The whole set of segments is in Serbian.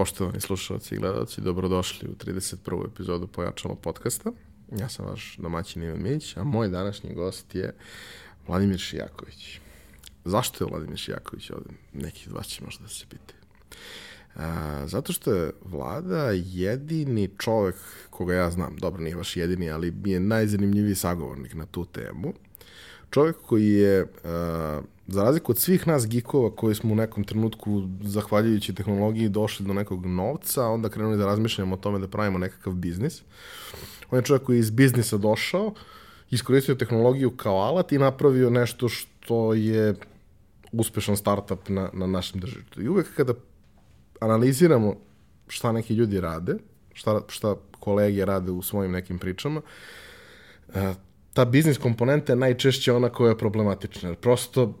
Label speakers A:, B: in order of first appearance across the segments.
A: Poštovani slušalci i gledalci, dobrodošli u 31. epizodu Pojačalo podcasta. Ja sam vaš domaćin Ivan Mić, a moj današnji gost je Vladimir Šijaković. Zašto je Vladimir Šijaković ovde? Neki od vas će možda da se pitaju. A, zato što je Vlada jedini čovek koga ja znam, dobro nije baš jedini, ali mi je najzanimljiviji sagovornik na tu temu. Čovek koji je a, za razliku od svih nas gikova koji smo u nekom trenutku, zahvaljujući tehnologiji, došli do nekog novca, onda krenuli da razmišljamo o tome da pravimo nekakav biznis. On je čovjek koji je iz biznisa došao, iskoristio tehnologiju kao alat i napravio nešto što je uspešan startup na, na našem držitu. I uvek kada analiziramo šta neki ljudi rade, šta, šta kolege rade u svojim nekim pričama, eh, ta biznis komponenta je najčešće ona koja je problematična. Prosto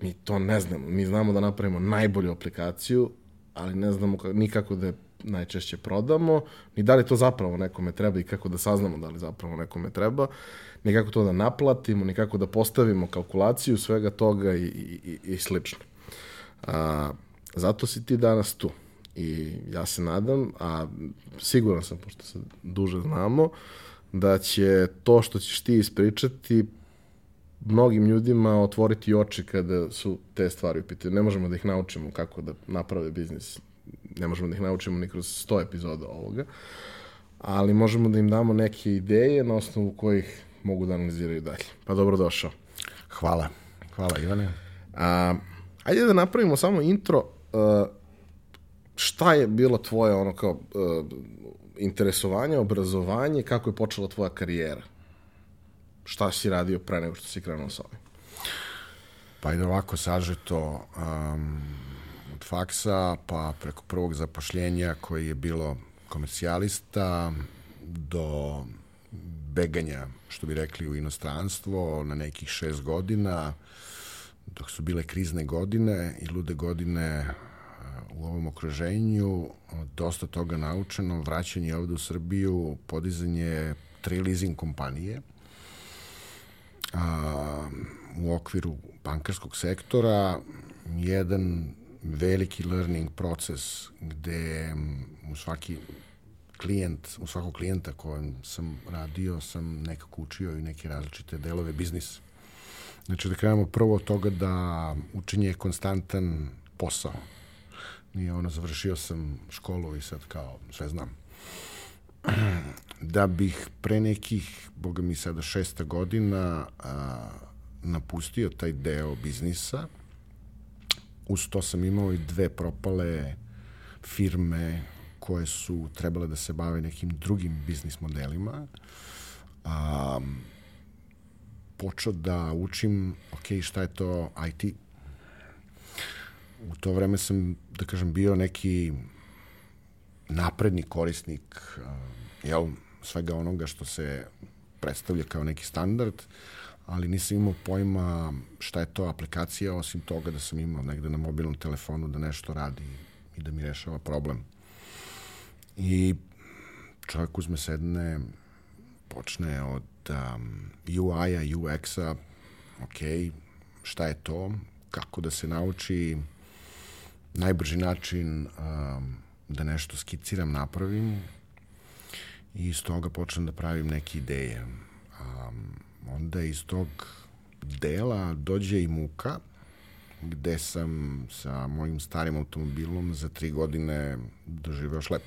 A: mi to ne znamo. Mi znamo da napravimo najbolju aplikaciju, ali ne znamo nikako da je najčešće prodamo, ni da li to zapravo nekome treba i kako da saznamo da li zapravo nekome treba, ni kako to da naplatimo, ni kako da postavimo kalkulaciju svega toga i, i, i slično. A, zato si ti danas tu. I ja se nadam, a siguran sam, pošto se duže znamo, da će to što ćeš ti ispričati mnogim ljudima otvoriti oči kada su te stvari u pitanju. Ne možemo da ih naučimo kako da naprave biznis. Ne možemo da ih naučimo ni kroz 100 epizoda ovoga. Ali možemo da im damo neke ideje na osnovu kojih mogu da analiziraju dalje. Pa dobro došao.
B: Hvala. Hvala Ivane.
A: A, ajde da napravimo samo intro. Uh, šta je bilo tvoje ono kao uh, interesovanje, obrazovanje, kako je počela tvoja karijera? Šta si radio pre nego što si krenuo sa ovim?
B: Pa ide ovako sažeto um, od faksa pa preko prvog zapošljenja koji je bilo komercijalista do beganja, što bi rekli, u inostranstvo na nekih šest godina, dok su bile krizne godine i lude godine uh, u ovom okruženju, dosta toga naučeno, vraćanje ovde u Srbiju, podizanje tri leasing kompanije – a, u okviru bankarskog sektora jedan veliki learning proces gde u svaki klijent, u svakog klijenta kojem sam radio, sam nekako učio i neke različite delove biznisa. Znači da krenemo prvo od toga da učenje je konstantan posao. Nije ono, završio sam školu i sad kao sve znam da bih pre nekih, boga mi sada šesta godina, a, napustio taj deo biznisa. Uz to sam imao i dve propale firme koje su trebale da se bave nekim drugim biznis modelima. A, počeo da učim, ok, šta je to IT. U to vreme sam, da kažem, bio neki napredni korisnik, jel, svega onoga što se predstavlja kao neki standard, ali nisam imao pojma šta je to aplikacija, osim toga da sam imao negde na mobilnom telefonu da nešto radi i da mi rešava problem. I čovjek uzme sedne, počne od um, UI-a, UX-a, ok, šta je to, kako da se nauči najbrži način um, da nešto skiciram, napravim, i iz toga počnem da pravim neke ideje. Um, onda iz tog dela dođe i muka, gde sam sa mojim starim automobilom za tri godine doživeo šlep.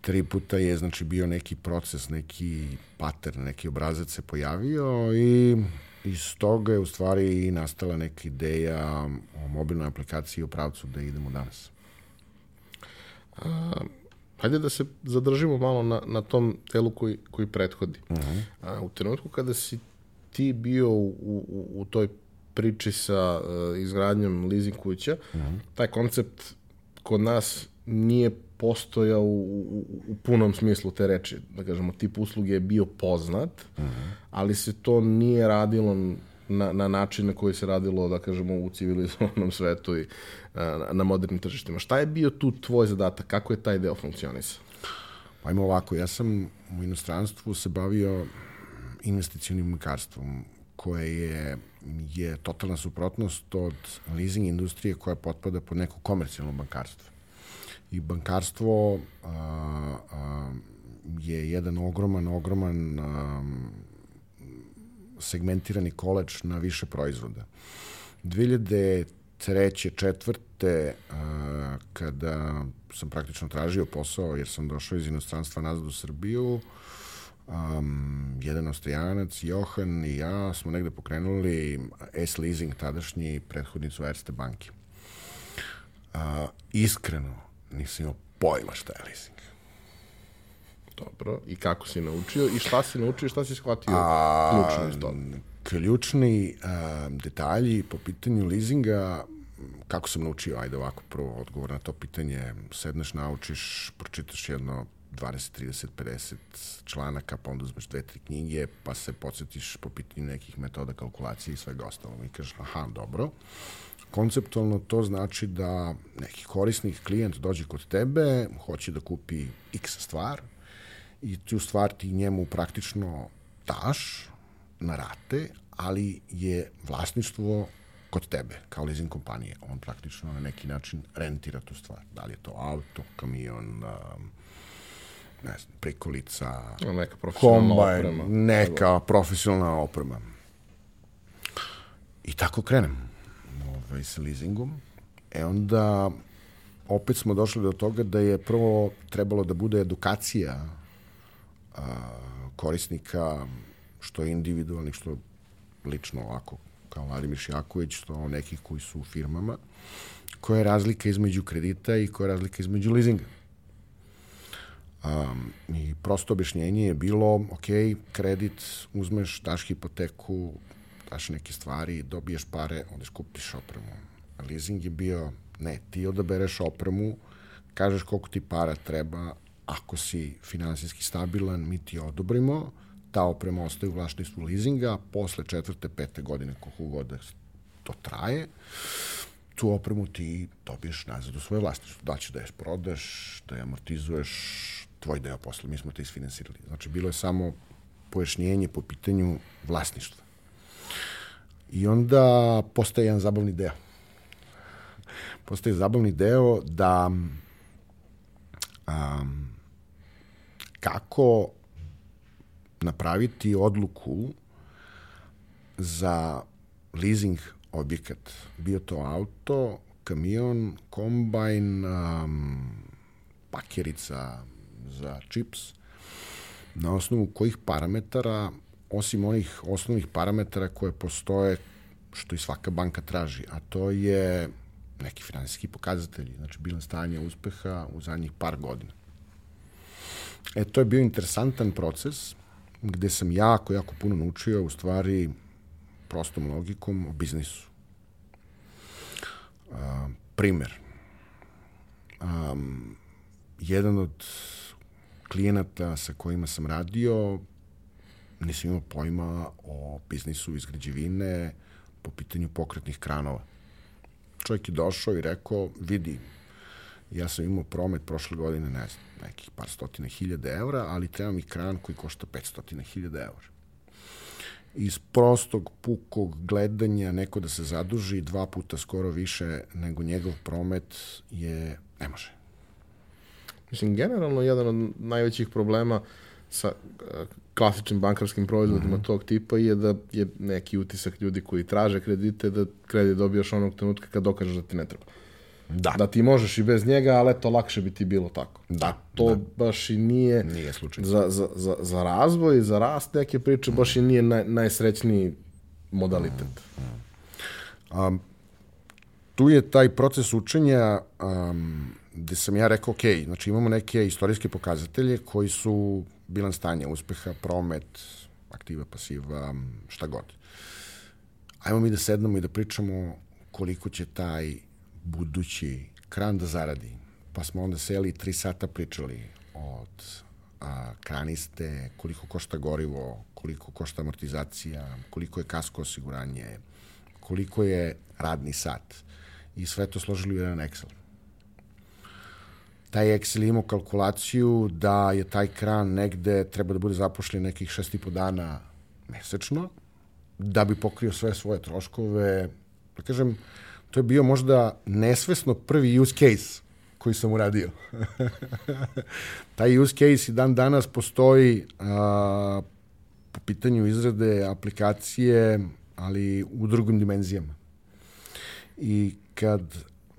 B: Tri puta je, znači, bio neki proces, neki pattern, neki obrazac se pojavio i iz toga je u stvari nastala neka ideja o mobilnoj aplikaciji u pravcu da idemo danas.
A: A, Hajde da se zadržimo malo na, na tom telu koji, koji prethodi. Uh mhm. -huh. A, u trenutku kada si ti bio u, u, u toj priči sa uh, izgradnjom leasing kuća, uh mhm. -huh. taj koncept kod nas nije postojao u, u, u punom smislu te reči. Da kažemo, tip usluge je bio poznat, uh mhm. -huh. ali se to nije radilo na, na način na koji se radilo, da kažemo, u civilizovanom svetu i na, na modernim tržištima. Šta je bio tu tvoj zadatak? Kako je taj deo funkcionisao?
B: Pa ima ovako, ja sam u inostranstvu se bavio investicijonim mekarstvom koje je, je totalna suprotnost od leasing industrije koja potpada pod neko komercijalno bankarstvo. I bankarstvo a, a, je jedan ogroman, ogroman a, segmentirani koleč na više proizvoda. 2003. četvrte, kada sam praktično tražio posao, jer sam došao iz inostranstva nazad u Srbiju, um, jedan ostajanac, Johan i ja smo negde pokrenuli S-Leasing, tadašnji prethodnicu Erste banke. Uh, iskreno, nisam imao pojma šta je leasing.
A: Dobro, i kako si naučio i šta si naučio i šta si shvatio A, ključno iz toga?
B: Ključni a, detalji po pitanju leasinga kako sam naučio, ajde ovako, prvo odgovor na to pitanje, sedneš, naučiš, pročitaš jedno 20, 30, 50 članaka, pa onda uzmeš dve, tri knjige, pa se podsjetiš po pitanju nekih metoda kalkulacije i svega ostalog. I kažeš, aha, dobro. Konceptualno to znači da neki korisnik, klijent dođe kod tebe, hoće da kupi x stvar i tu stvar ti njemu praktično daš na rate, ali je vlasništvo kod tebe, kao leasing kompanije. On praktično na neki način rentira tu stvar. Da li je to auto, kamion, um, ne znam, prikolica,
A: neka profesionalna kombaj, oprema.
B: neka profesionalna oprema. I tako krenem ovaj, sa leasingom. E onda opet smo došli do toga da je prvo trebalo da bude edukacija korisnika, što individualnih, što lično ovako kao Vladimir Šjaković, što nekih koji su u firmama, koja je razlika između kredita i koja je razlika između leasinga. Um, I prosto objašnjenje je bilo, ok, kredit, uzmeš, daš hipoteku, daš neke stvari, dobiješ pare, onda skupiš opremu. Leasing je bio, ne, ti odabereš opremu, kažeš koliko ti para treba, ako si finansijski stabilan, mi ti odobrimo, ta oprema ostaje u vlasništvu leasinga, posle četvrte, pete godine, koliko god da to traje, tu opremu ti dobiješ nazad u svoje vlasništvo. Da će da je prodaš, da je amortizuješ, tvoj deo posla, mi smo te isfinansirali. Znači, bilo je samo pojašnjenje po pitanju vlasništva. I onda postaje jedan zabavni deo. Postaje zabavni deo da um, kako napraviti odluku za leasing objekat. Bio to auto, kamion, kombajn, um, pakerica, za čips, na osnovu kojih parametara, osim onih osnovnih parametara koje postoje, što i svaka banka traži, a to je neki finansijski pokazatelji, znači bilans stanja uspeha u zadnjih par godina. E, to je bio interesantan proces, gde sam jako, jako puno naučio, u stvari, prostom logikom o biznisu. Uh, primer. Um, jedan od klijenata sa kojima sam radio nisam imao pojma o biznisu izgrađevine po pitanju pokretnih kranova. Čovjek je došao i rekao, vidi, ja sam imao promet prošle godine, ne znam, nekih par stotina hiljada evra, ali treba mi kran koji košta 500 hiljada evra. Iz prostog, pukog gledanja neko da se zaduži dva puta skoro više nego njegov promet je, ne može
A: Mislim, generalno jedan od najvećih problema sa uh, klasičnim bankarskim proizvodima mm -hmm. tog tipa je da je neki utisak ljudi koji traže kredite da kredit dobijaš onog trenutka kad dokažeš da ti ne treba. Da. Da ti možeš i bez njega, ali eto, lakše bi ti bilo tako.
B: Da.
A: To
B: da.
A: baš i nije...
B: Nije slučaj.
A: Za, za, za, za razvoj, za rast neke priče, mm. baš i nije naj, najsrećniji modalitet.
B: Mm. Um, tu je taj proces učenja um, gde sam ja rekao, ok, znači imamo neke istorijske pokazatelje koji su bilan stanja uspeha, promet, aktiva, pasiva, šta god. Ajmo mi da sednemo i da pričamo koliko će taj budući kran da zaradi. Pa smo onda seli tri sata pričali od a, kraniste, koliko košta gorivo, koliko košta amortizacija, koliko je kasko osiguranje, koliko je radni sat. I sve to složili u jedan Excel taj Excel imao kalkulaciju da je taj kran negde treba da bude zapošljen nekih šest i po dana mesečno da bi pokrio sve svoje troškove. Da kažem, to je bio možda nesvesno prvi use case koji sam uradio. Taj use case i dan danas postoji a, po pitanju izrade aplikacije, ali u drugim dimenzijama. I kad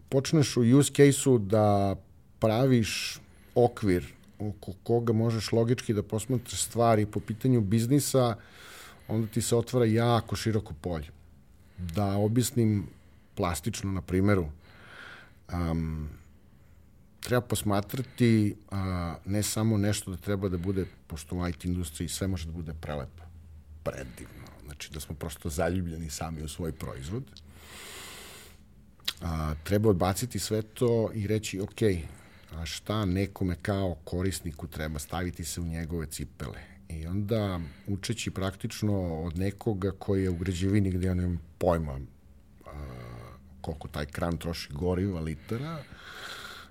B: počneš u use case-u da praviš okvir oko koga možeš logički da posmatraš stvari po pitanju biznisa, onda ti se otvara jako široko polje. Da objasnim plastično na primeru, um, treba posmatrati a, ne samo nešto da treba da bude, pošto u IT industriji sve može da bude prelepo, predivno, znači da smo prosto zaljubljeni sami u svoj proizvod, a, treba odbaciti sve to i reći, ok, a šta nekome kao korisniku treba? Staviti se u njegove cipele. I onda učeći praktično od nekoga koji je u građevini gde ja nemam pojma koliko taj kran troši goriva, litara,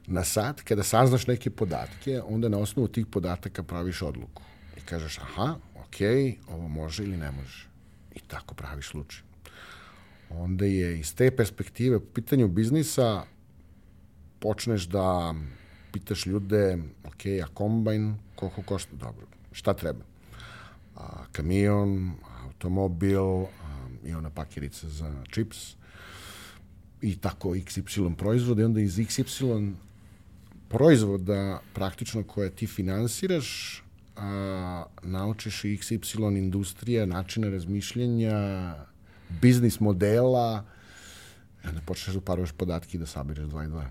B: na sat, kada saznaš neke podatke, onda na osnovu tih podataka praviš odluku. I kažeš, aha, ok, ovo može ili ne može. I tako praviš slučaj. Onda je iz te perspektive, po pitanju biznisa, počneš da pitaš ljude, ok, a kombajn, koliko košta? Dobro, šta treba? A, kamion, automobil, a, i ona pakirica za čips, i tako XY proizvode, i onda iz XY proizvoda praktično koje ti finansiraš, a, naučiš i XY industrija, načina razmišljenja, biznis modela, i onda počneš da uparuješ podatke i da sabiraš 2 i 2.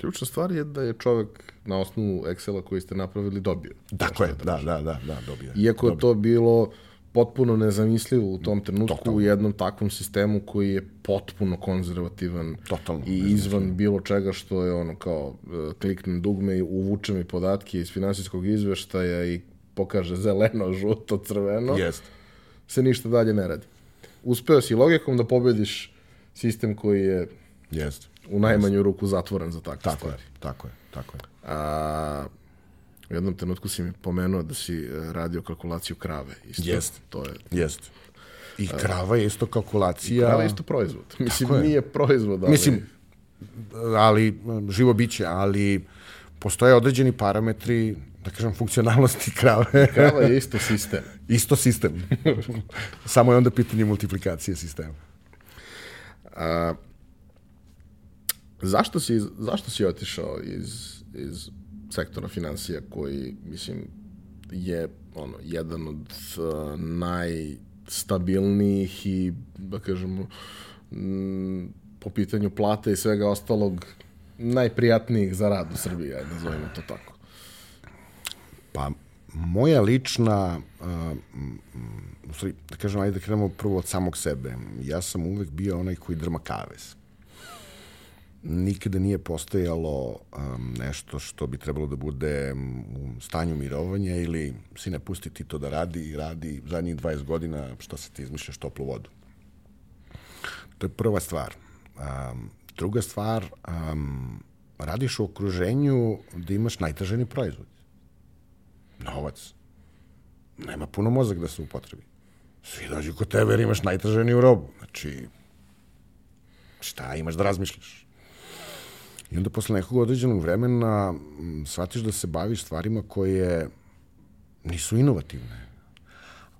A: Ključna stvar je da je čovek na osnovu Excela koji ste napravili dobio.
B: Tako je, da, da, da, da, dobio.
A: Iako
B: dobio.
A: je to bilo potpuno nezamislivo u tom trenutku
B: Totalno.
A: u jednom takvom sistemu koji je potpuno konzervativan
B: Totalno,
A: i izvan bilo čega što je ono kao e, kliknem dugme i uvuče mi podatke iz finansijskog izveštaja i pokaže zeleno, žuto, crveno,
B: Jest.
A: se ništa dalje ne radi. Uspeo si logikom da pobediš sistem koji je
B: Jest.
A: u najmanju ruku zatvoren za takve
B: Tako
A: stvari.
B: je, tako je, tako je.
A: A, u jednom trenutku si mi pomenuo da si e, radio kalkulaciju krave. Isto,
B: Jest.
A: To je
B: Jest. I krava je isto kalkulacija.
A: Krava je isto proizvod. Mislim,
B: je.
A: nije proizvod, ali...
B: Mislim, ali živo biće, ali postoje određeni parametri, da kažem, funkcionalnosti krave.
A: krava je isto sistem.
B: Isto sistem. Samo je onda pitanje multiplikacije sistema.
A: A, zašto, si, zašto si otišao iz, iz sektora financija koji, mislim, je ono, jedan od uh, najstabilnijih i, da kažemo, m, po pitanju plate i svega ostalog, najprijatnijih za rad u Srbiji, ajde nazovimo to tako.
B: Pa, moja lična, uh, da kažem, ajde da krenemo prvo od samog sebe. Ja sam uvek bio onaj koji drma kavez. Nikada nije postojalo um, nešto što bi trebalo da bude u stanju mirovanja ili sine pusti ti to da radi i radi zadnjih 20 godina što se ti izmišljaš toplu vodu. To je prva stvar. Um, druga stvar, um, radiš u okruženju da imaš najtraženi proizvod novac. Nema puno mozak da se upotrebi. Svi dođu kod tebe jer imaš najtraženiju robu. Znači, šta imaš da razmišljaš? I onda posle nekog određenog vremena shvatiš da se baviš stvarima koje nisu inovativne.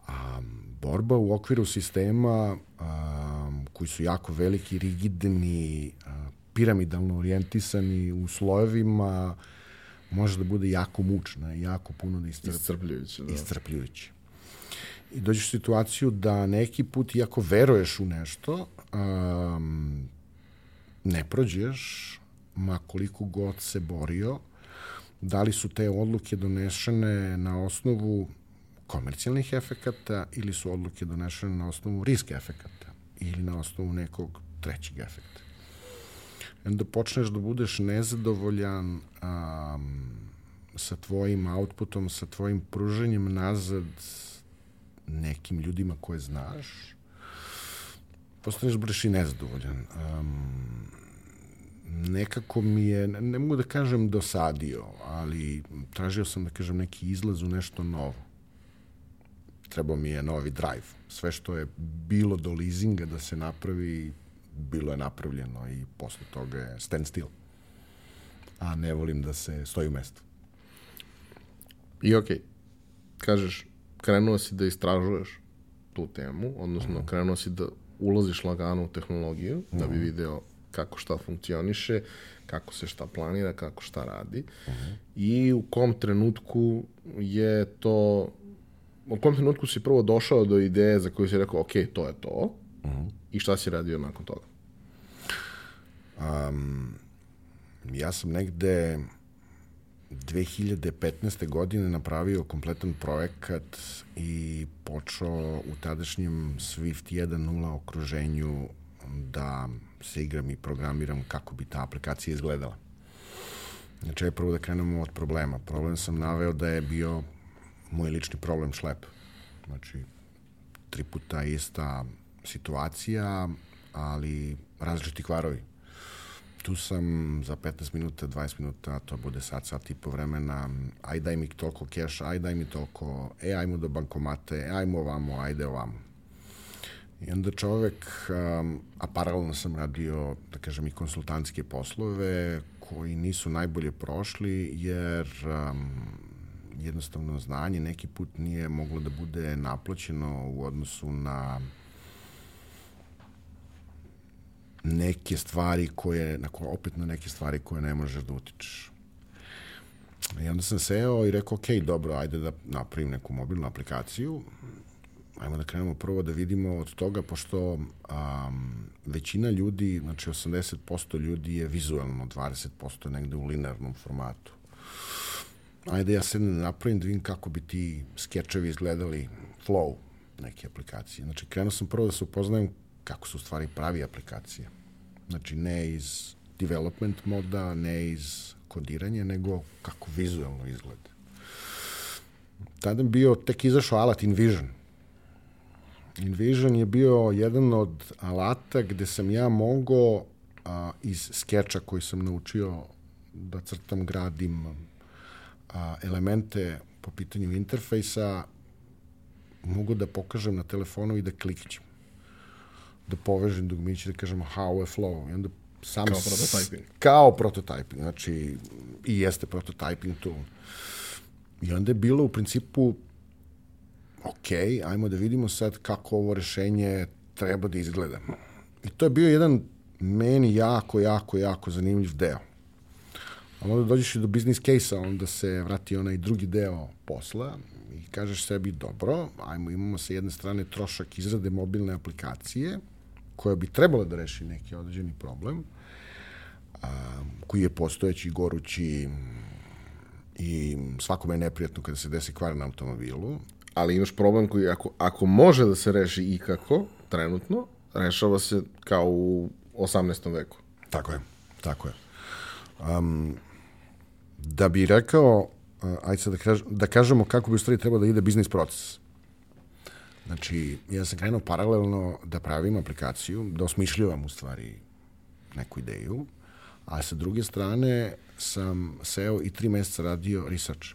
B: A borba u okviru sistema a, koji su jako veliki, rigidni, a, piramidalno orijentisani u slojevima, može da bude jako mučna i jako puno da istrpi
A: Iscrpljujuće, da.
B: iscrpljujući. I dođeš u situaciju da neki put, iako veruješ u nešto, um, ne prođeš, ma koliko god se borio, da li su te odluke donešene na osnovu komercijalnih efekata ili su odluke donešene na osnovu riska efekata ili na osnovu nekog trećeg efekta. I onda počneš da budeš nezadovoljan um, sa tvojim outputom, sa tvojim pruženjem nazad nekim ljudima koje znaš, postaneš budeš i nezadovoljan. Um, nekako mi je, ne, mogu da kažem dosadio, ali tražio sam da kažem neki izlaz u nešto novo. trebao mi je novi drive. Sve što je bilo do leasinga da se napravi, bilo je napravljeno i posle toga je stand still. A ne volim da se stoji u mestu.
A: I okej, okay, kažeš, krenuo si da istražuješ tu temu, odnosno mm. krenuo si da ulaziš lagano u tehnologiju, mm. da bi mhm. video kako šta funkcioniše, kako se šta planira, kako šta radi uh -huh. i u kom trenutku je to u kom trenutku si prvo došao do ideje za koju si rekao, ok, to je to, uh -huh. i šta si radio nakon toga?
B: Um, ja sam negde 2015. godine napravio kompletan projekat i počeo u tadašnjem Swift 1.0 okruženju da se igram i programiram kako bi ta aplikacija izgledala. Znači, prvo da krenemo od problema. Problem sam naveo da je bio moj lični problem šlep. Znači, tri puta ista situacija, ali različiti kvarovi. Tu sam za 15 minuta, 20 minuta, to bude sad, sat i po vremena, aj daj mi toliko keša, aj daj mi toliko, e, ajmo do bankomate, e, ajmo ovamo, ajde ovamo I onda čovek, a paralelno sam radio, da kažem, i konsultantske poslove koji nisu najbolje prošli, jer um, jednostavno znanje neki put nije moglo da bude naplaćeno u odnosu na neke stvari koje, na koje, opet na neke stvari koje ne možeš da utičeš. I onda sam seo i rekao, ok, dobro, ajde da napravim neku mobilnu aplikaciju ajmo da krenemo prvo da vidimo od toga, pošto um, većina ljudi, znači 80% ljudi je vizualno, 20% negde u linearnom formatu. Ajde ja sedem da napravim da vidim kako bi ti skečevi izgledali, flow neke aplikacije. Znači krenuo sam prvo da se upoznajem kako su u stvari pravi aplikacije. Znači ne iz development moda, ne iz kodiranja, nego kako vizualno izgleda. Tada bio tek izašao alat InVision, InVision je bio jedan od alata gde sam ja mogao a, iz skeča koji sam naučio da crtam, gradim a, elemente po pitanju interfejsa, mogu da pokažem na telefonu i da klikćem. Da povežem dugmiće, da kažem how je flow. I onda sam
A: kao prototyping.
B: Kao prototyping, znači i jeste prototyping tool. I onda je bilo u principu ok, ajmo da vidimo sad kako ovo rešenje treba da izgleda. I to je bio jedan meni jako, jako, jako zanimljiv deo. A onda dođeš i do business case-a, onda se vrati onaj drugi deo posla i kažeš sebi, dobro, ajmo, imamo sa jedne strane trošak izrade mobilne aplikacije, koja bi trebala da reši neki određeni problem, a, koji je postojeći, gorući i svakome je neprijatno kada se desi kvar na automobilu,
A: ali imaš problem koji ako, ako može da se reši ikako, trenutno, rešava se kao u 18. veku.
B: Tako je, tako je. Um, da bi rekao, uh, ajde sad da, kaž, da kažemo kako bi u stvari trebao da ide biznis proces. Znači, ja sam krenuo paralelno da pravim aplikaciju, da osmišljavam u stvari neku ideju, a sa druge strane sam seo i tri meseca radio research.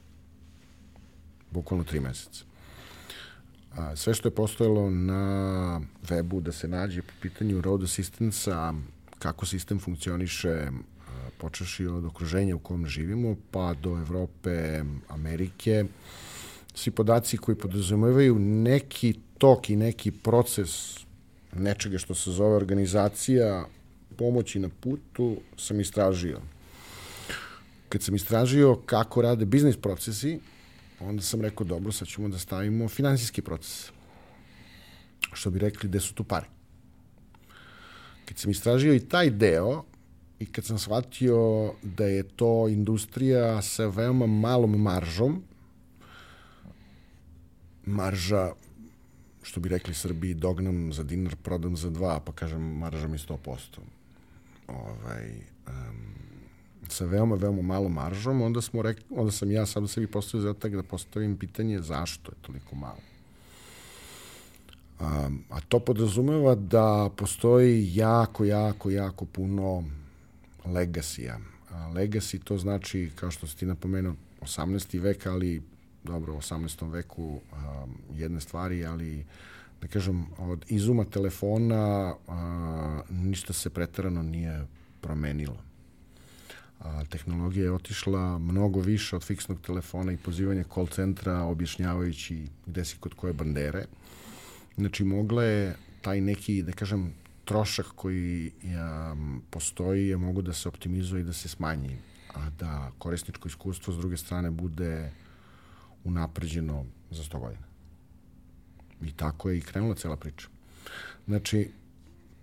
B: Bukvalno tri meseca a, sve što je postojalo na webu da se nađe po pitanju road assistance kako sistem funkcioniše, počeši od okruženja u kom živimo, pa do Evrope, Amerike, svi podaci koji podrazumevaju neki tok i neki proces nečega što se zove organizacija pomoći na putu sam istražio. Kad sam istražio kako rade biznis procesi, onda sam rekao, dobro, sad ćemo da stavimo finansijski proces. Što bi rekli, gde su tu pare. Kad sam istražio i taj deo, i kad sam shvatio da je to industrija sa veoma malom maržom, marža, što bi rekli Srbiji, dognam za dinar, prodam za dva, pa kažem, marža mi 100%. Ovaj, um, sa veoma, veoma malom maržom, onda, smo rekli, onda sam ja sad sebi postavio zadatak da postavim pitanje zašto je toliko malo. A, a to podrazumeva da postoji jako, jako, jako puno legasija. A legacy to znači, kao što si ti napomenuo, 18. vek, ali dobro, u 18. veku um, jedne stvari, ali da kažem, od izuma telefona a, ništa se pretarano nije promenilo. A, tehnologija je otišla mnogo više od fiksnog telefona i pozivanja call centra objašnjavajući gde si kod koje bandere. Znači, mogla je taj neki, da kažem, trošak koji ja, postoji je mogu da se optimizuje i da se smanji, a da korisničko iskustvo s druge strane bude unapređeno za 100 godina. I tako je i krenula cela priča. Znači,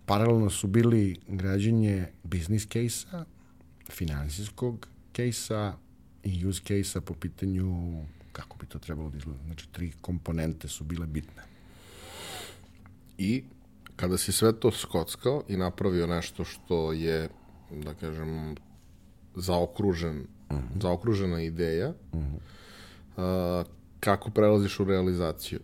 B: paralelno su bili građenje biznis case-a, finansijskog case-a i use case-a po pitanju kako bi to trebalo da izgleda. Znači, tri komponente su bile bitne.
A: I kada si sve to skockao i napravio nešto što je, da kažem, zaokružen, uh mhm. -huh. zaokružena ideja, uh -huh. a, kako prelaziš u realizaciju?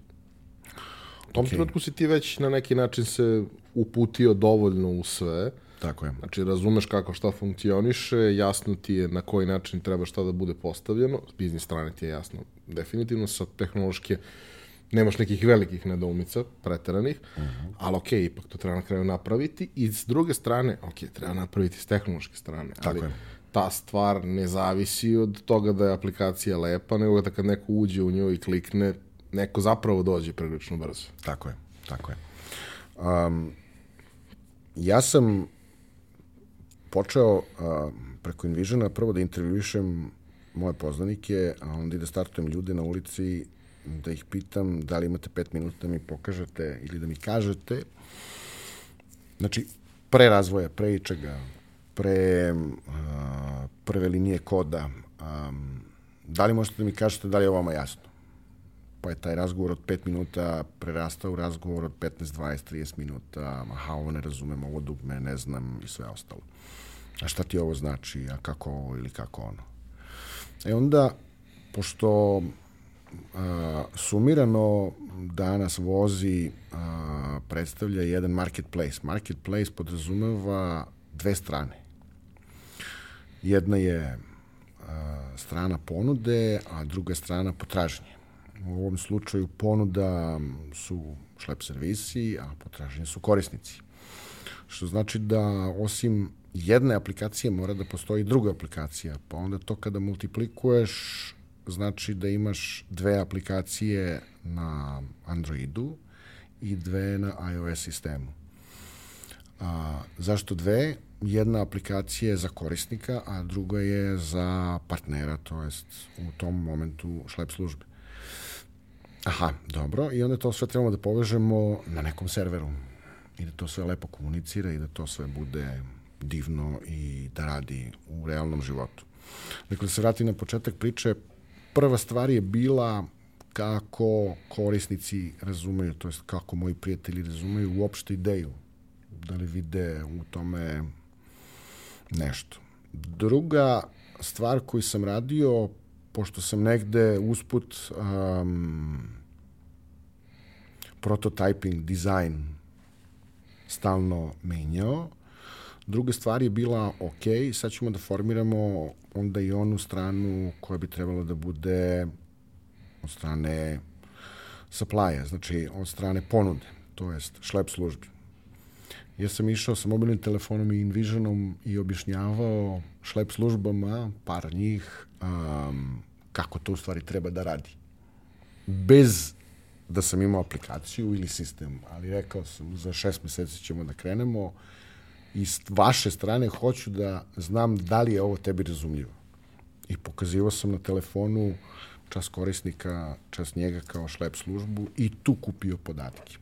A: U tom okay. trenutku si ti već na neki način se uputio dovoljno u sve.
B: Tako je.
A: Znači, razumeš kako šta funkcioniše, jasno ti je na koji način treba šta da bude postavljeno, s biznis strane ti je jasno definitivno, sa tehnološke nemaš nekih velikih nedoumica, preteranih, uh mhm. -huh. ali ok, ipak to treba na kraju napraviti i s druge strane, ok, treba napraviti s tehnološke strane,
B: Tako ali je.
A: ta stvar ne zavisi od toga da je aplikacija lepa, nego da kad neko uđe u nju i klikne, neko zapravo dođe prilično brzo.
B: Tako je, tako je. Um, ja sam počeo uh, preko Invisiona prvo da intervjuišem moje poznanike, a onda i da startujem ljude na ulici da ih pitam da li imate pet minuta da mi pokažete ili da mi kažete. Znači, pre razvoja, pre ičega, pre uh, prve linije koda, um, da li možete da mi kažete da li je ovo vama jasno? pa je taj razgovor od 5 minuta prerastao u razgovor od 15, 20, 30 minuta, aha, ovo ne razumem, ovo dugme, ne znam i sve ostalo. A šta ti ovo znači, a kako ovo ili kako ono. E onda, pošto a, sumirano danas vozi a, predstavlja jedan marketplace. Marketplace podrazumeva dve strane. Jedna je a, strana ponude, a druga strana potražnje. U ovom slučaju ponuda su šlep servisi, a potražnje su korisnici. Što znači da osim jedne aplikacije mora da postoji druga aplikacija, pa onda to kada multiplikuješ znači da imaš dve aplikacije na Androidu i dve na iOS sistemu. A, zašto dve? Jedna aplikacija je za korisnika, a druga je za partnera, to jest u tom momentu šlep službe. Aha, dobro. I onda to sve trebamo da povežemo na nekom serveru. I da to sve lepo komunicira i da to sve bude divno i da radi u realnom životu. Dakle, da se vrati na početak priče, prva stvar je bila kako korisnici razumeju, to jest kako moji prijatelji razumeju uopšte ideju. Da li vide u tome nešto. Druga stvar koju sam radio pošto sam negde usput um, prototyping, design stalno menjao. Druga stvar je bila, ok, sad ćemo da formiramo onda i onu stranu koja bi trebala da bude od strane supply znači od strane ponude, to jest šlep službi. Ja sam išao sa mobilnim telefonom i Invisionom i objašnjavao šlep službama, par njih, um, kako to u stvari treba da radi. Bez da sam imao aplikaciju ili sistem, ali rekao sam, za šest meseci ćemo da krenemo i s vaše strane hoću da znam da li je ovo tebi razumljivo. I pokazivao sam na telefonu čas korisnika, čas njega kao šlep službu i tu kupio podatke.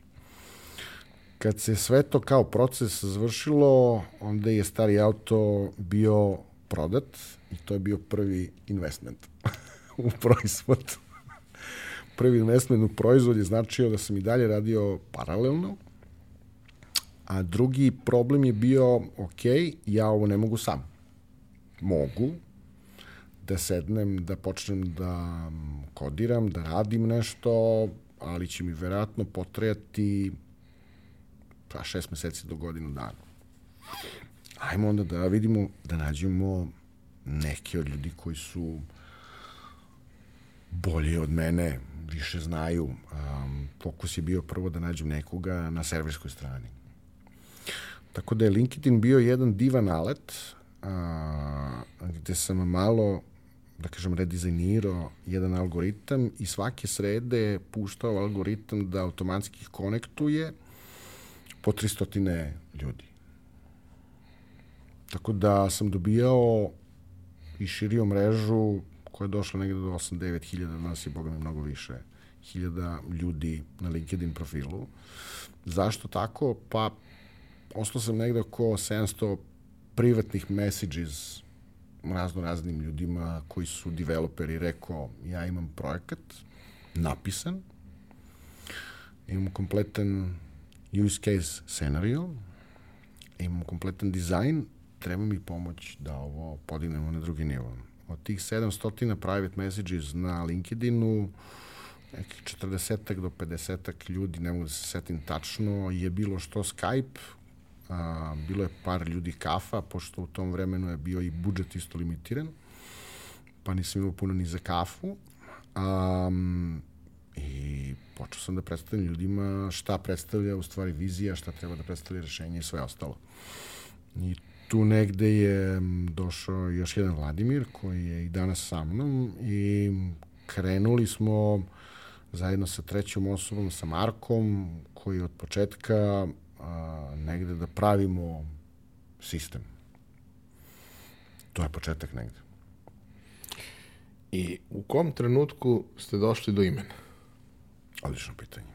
B: Kad se sve to kao proces završilo, onda je stari auto bio prodat i to je bio prvi investment u proizvod. prvi investment u proizvod je značio da sam i dalje radio paralelno, a drugi problem je bio, ok, ja ovo ne mogu sam. Mogu da sednem, da počnem da kodiram, da radim nešto, ali će mi verovatno potrejati pa šest meseci do godinu dana. Ajmo onda da vidimo, da nađemo neke od ljudi koji su bolje od mene, više znaju. Um, fokus je bio prvo da nađem nekoga na serverskoj strani. Tako da je LinkedIn bio jedan divan alet a, gde sam malo da kažem, redizajnirao jedan algoritam i svake srede puštao algoritam da automatski konektuje po 300 ljudi. Tako da sam dobijao i širio mrežu koja je došla negde do 8-9 hiljada, danas je, boga mi, mnogo više hiljada ljudi na LinkedIn profilu. Zašto tako? Pa, ostao sam negde oko 700 privatnih messages razno raznim ljudima koji su developeri rekao ja imam projekat napisan, imam kompletan use case scenario, imam kompletan dizajn, treba mi pomoć da ovo podignemo na drugi nivo. Od tih 700 private messages na LinkedInu, nekih 40 do 50 ljudi, ne mogu da se setim tačno, je bilo što Skype, a, bilo je par ljudi kafa, pošto u tom vremenu je bio i budžet isto limitiran, pa nisam imao puno ni za kafu. A, I počeo sam da predstavljam ljudima šta predstavlja u stvari vizija, šta treba da predstavlja rešenje i sve ostalo. I tu negde je došao još jedan Vladimir koji je i danas sa mnom i krenuli smo zajedno sa trećom osobom, sa Markom, koji od početka a, negde da pravimo sistem. To je početak negde.
A: I u kom trenutku ste došli do imena?
B: Odlično pitanje.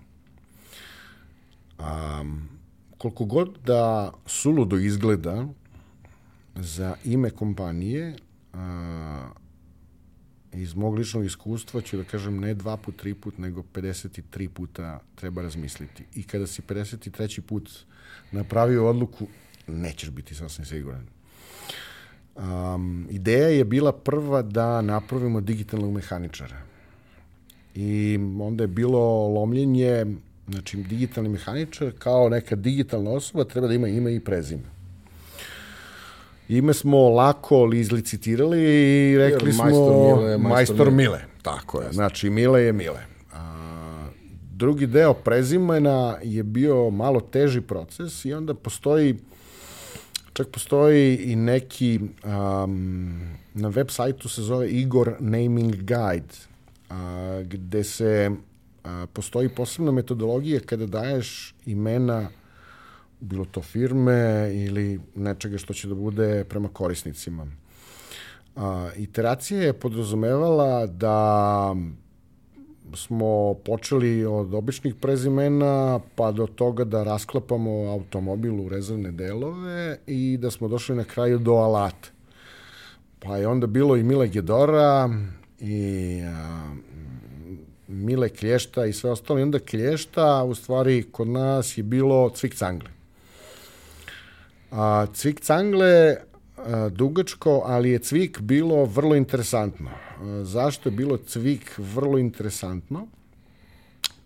B: Um, koliko god da suludo izgleda za ime kompanije, a, iz mog ličnog iskustva ću da kažem ne dva put, tri put, nego 53 puta treba razmisliti. I kada si 53. put napravio odluku, nećeš biti sasvim siguran. Um, ideja je bila prva da napravimo digitalnog mehaničara. I onda je bilo lomljenje, znači digitalni mehaničar kao neka digitalna osoba treba da ima ime i prezime. Ime smo lako li izlicitirali i rekli Jer, smo majstor Mile, majstor, majstor Mile. Mile. Tako je, znači Mile je Mile. A, drugi deo prezimena je bio malo teži proces i onda postoji čak postoji i neki um, na web sajtu se zove Igor Naming Guide a, gde se a, postoji posebna metodologija kada daješ imena bilo to firme ili nečega što će da bude prema korisnicima. A, iteracija je podrazumevala da smo počeli od običnih prezimena pa do toga da rasklapamo automobil u rezervne delove i da smo došli na kraju do alata. Pa je onda bilo i Mile Gedora i a, Mile Klješta i sve ostalo. I onda Klješta, u stvari, kod nas je bilo Cvik Cangle. A, cvik Cangle, a, dugačko, ali je cvik bilo vrlo interesantno. A, zašto je bilo cvik vrlo interesantno?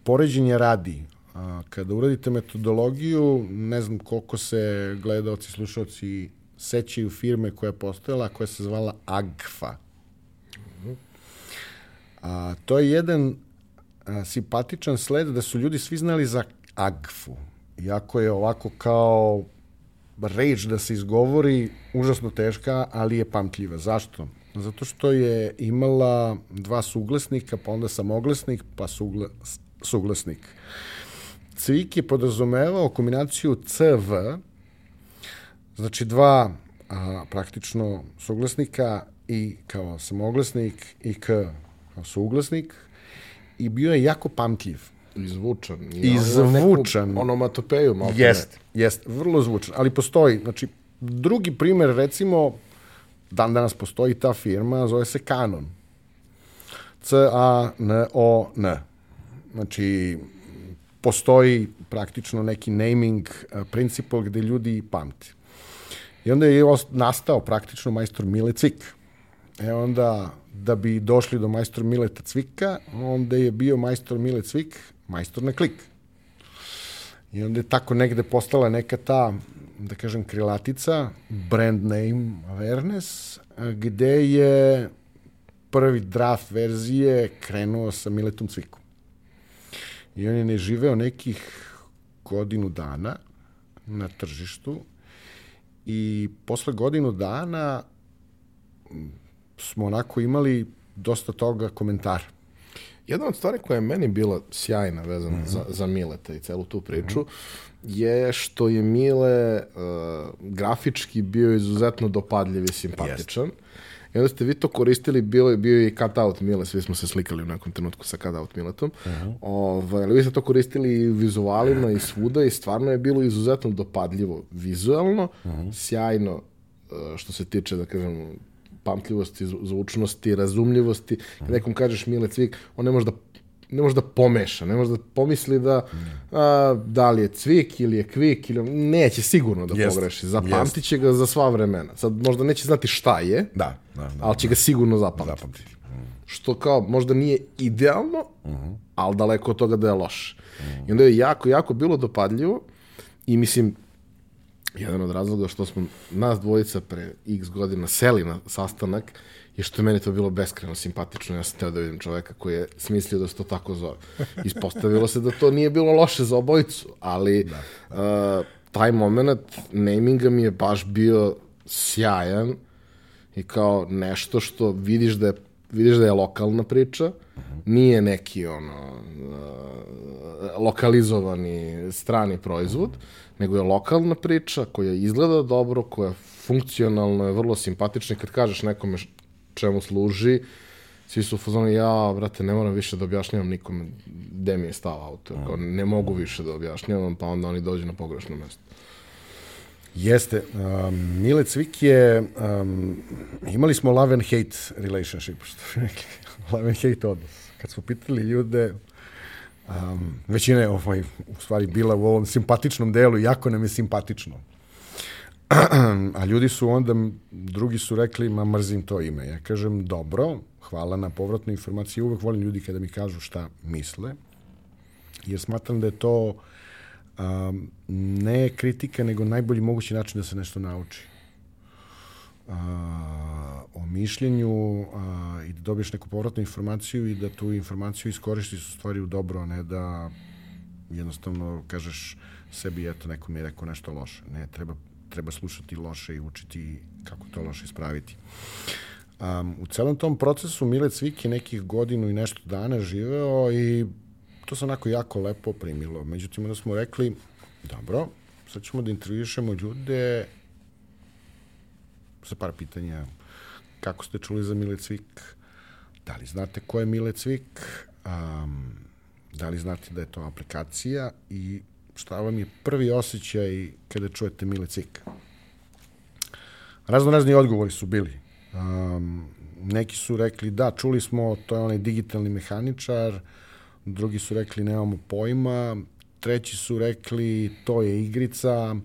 B: Poređenje radi. A, kada uradite metodologiju, ne znam koliko se gledalci, slušalci sećaju firme koja je postojala, koja se zvala AGFA. A, to je jedan a, simpatičan sled da su ljudi svi znali za AGFU. Iako je ovako kao reč da se izgovori užasno teška, ali je pamtljiva. Zašto? Zato što je imala dva suglasnika, pa onda samoglasnik, pa sugla, suglasnik. Cvik je podrazumevao kombinaciju CV, znači dva a, praktično suglasnika i kao samoglasnik i k kao suglasnik i bio je jako pamtljiv.
A: I zvučan.
B: I zvučan.
A: Onomatopeju malo.
B: Jest, jest, vrlo zvučan. Ali postoji, znači, drugi primer, recimo, dan danas postoji ta firma, zove se Canon. C-A-N-O-N. Znači, postoji praktično neki naming uh, principle gde ljudi pamti. I onda je nastao praktično majstor Mile Cvik. E onda, da bi došli do majstor Mileta Cvika, onda je bio majstor Mile Cvik majstor na klik. I onda je tako negde postala neka ta, da kažem, krilatica, brand name awareness, gde je prvi draft verzije krenuo sa Miletom Cvikom. I on je ne živeo nekih godinu dana na tržištu i posle godinu dana smo onako imali dosta toga komentara.
A: Jedna od stvari koja je meni bila sjajna vezana mm -hmm. za, za Mileta i celu tu priču mm -hmm. je što je Mile uh, grafički bio izuzetno dopadljiv i simpatičan. Jest. I onda ste vi to koristili, bilo je bio i cut out Mile, svi smo se slikali u nekom trenutku sa cut out Miletom. Uh -huh. ovaj, ali vi ste to koristili i vizualima i svuda i stvarno je bilo izuzetno dopadljivo vizualno, uh -huh. sjajno uh, što se tiče, da kažem, pamtljivosti, zvučnosti, razumljivosti. Kad nekom kažeš Mile Cvik, on ne može da ne može da pomeša, ne može da pomisli da a, da li je cvik ili je kvik ili neće sigurno da jest, pogreši. Zapamtit će ga za sva vremena. Sad možda neće znati šta je,
B: da, da, da,
A: ali će
B: da.
A: ga sigurno zapamtiti. zapamtiti. Mm. Što kao možda nije idealno, uh mhm. -huh. ali daleko od toga da je loš. Uh -huh. I onda je jako, jako bilo dopadljivo i mislim, jedan od razloga što smo nas dvojica pre x godina seli na sastanak je što je meni to bilo beskreno simpatično. Ja sam teo da vidim čoveka koji je smislio da se to tako zove. Ispostavilo se da to nije bilo loše za obojicu, ali da. uh, taj moment naminga mi je baš bio sjajan i kao nešto što vidiš da je vidiš da je lokalna priča, nije neki ono uh, lokalizovani strani proizvod, nego je lokalna priča koja izgleda dobro, koja funkcionalno je vrlo simpatična kad kažeš nekome čemu služi, svi su u fazonu, ja, brate, ne moram više da objašnjavam nikome gde mi je stav auto. Kao, ne mogu više da objašnjavam, pa onda oni dođu na pogrešno mesto.
B: Jeste. Um, Mile Cvik je, um, imali smo love and hate relationship, što bi rekli. love and hate odnos. Kad smo pitali ljude, um, većina je ovaj, u stvari bila u ovom simpatičnom delu, jako nam je simpatično. A ljudi su onda, drugi su rekli, ma mrzim to ime. Ja kažem, dobro, hvala na povratnu informaciju. Uvek volim ljudi kada mi kažu šta misle, jer smatram da je to um, ne kritika, nego najbolji mogući način da se nešto nauči. Uh, o mišljenju uh, i da dobiješ neku povratnu informaciju i da tu informaciju iskoristiš u stvari u dobro, a ne da jednostavno kažeš sebi, eto, neko mi je rekao nešto loše. Ne, treba treba slušati loše i učiti kako to loše ispraviti. Um, u celom tom procesu Mile Cvik je nekih godinu i nešto dana živeo i to se onako jako lepo primilo. Međutim, onda smo rekli, dobro, sad ćemo da intervjušemo ljude sa par pitanja. Kako ste čuli za Mile Cvik? Da li znate ko je Mile Cvik? Um, da li znate da je to aplikacija i šta vam je prvi osjećaj kada čujete Mile Cik? Razno razni odgovori su bili. Um, neki su rekli da, čuli smo, to je onaj digitalni mehaničar, drugi su rekli nemamo pojma, treći su rekli to je igrica,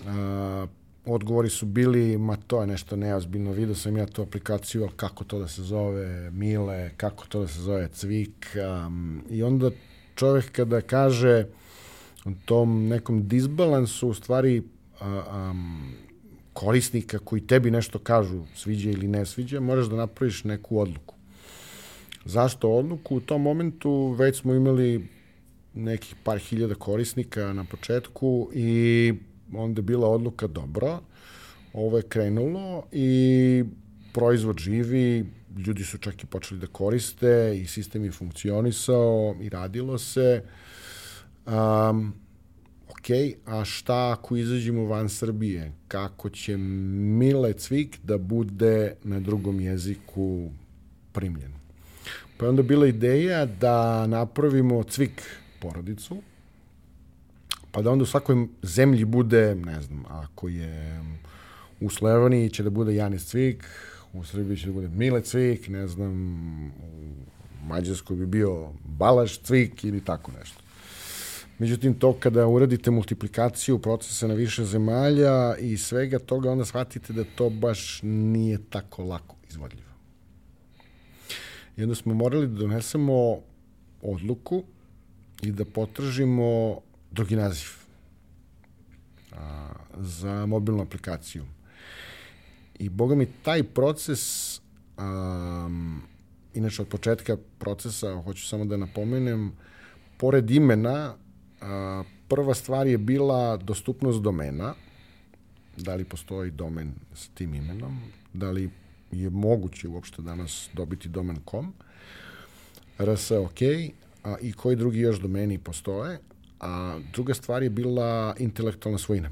B: uh, odgovori su bili, ma to je nešto neozbiljno, vidio sam ja tu aplikaciju, ali kako to da se zove Mile, kako to da se zove Cvik, um, i onda čovek kada kaže tom nekom disbalansu u stvari a, um, korisnika koji tebi nešto kažu sviđa ili ne sviđa, moraš da napraviš neku odluku. Zašto odluku? U tom momentu već smo imali nekih par hiljada korisnika na početku i onda je bila odluka dobro, ovo je krenulo i proizvod živi, ljudi su čak i počeli da koriste i sistem je funkcionisao i radilo se. Um, ok, a šta ako izađemo van Srbije? Kako će Mile Cvik da bude na drugom jeziku primljen? Pa je onda bila ideja da napravimo Cvik porodicu, pa da onda u svakoj zemlji bude, ne znam, ako je u Sloveniji će da bude Janis Cvik, u Srbiji će da bude Mile Cvik, ne znam, u Mađarskoj bi bio Balaš Cvik ili tako nešto. Međutim, to kada uradite multiplikaciju procesa na više zemalja i svega toga, onda shvatite da to baš nije tako lako izvodljivo. I onda smo morali da donesemo odluku i da potražimo drugi naziv a, za mobilnu aplikaciju. I boga mi, taj proces Um, inače, od početka procesa, hoću samo da napomenem, pored imena, a, prva stvar je bila dostupnost domena, da li postoji domen s tim imenom, da li je moguće uopšte danas dobiti domen .com, RS OK, a, i koji drugi još domeni postoje, a druga stvar je bila intelektualna svojina.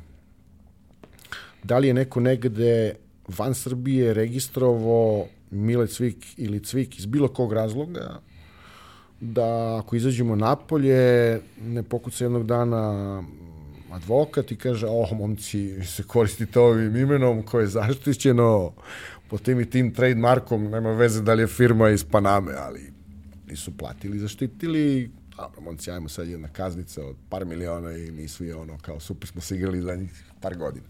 B: Da li je neko negde van Srbije registrovo Mile Cvik ili Cvik iz bilo kog razloga, da ako izađemo napolje, ne pokuca jednog dana advokat i kaže, oh, momci, se koristite ovim imenom koje je zaštićeno po tim i tim trademarkom, nema veze da li je firma iz Paname, ali nisu platili, zaštitili, dobro, momci, ajmo sad jedna kaznica od par miliona i mi svi ono, kao super smo se igrali za njih par godina.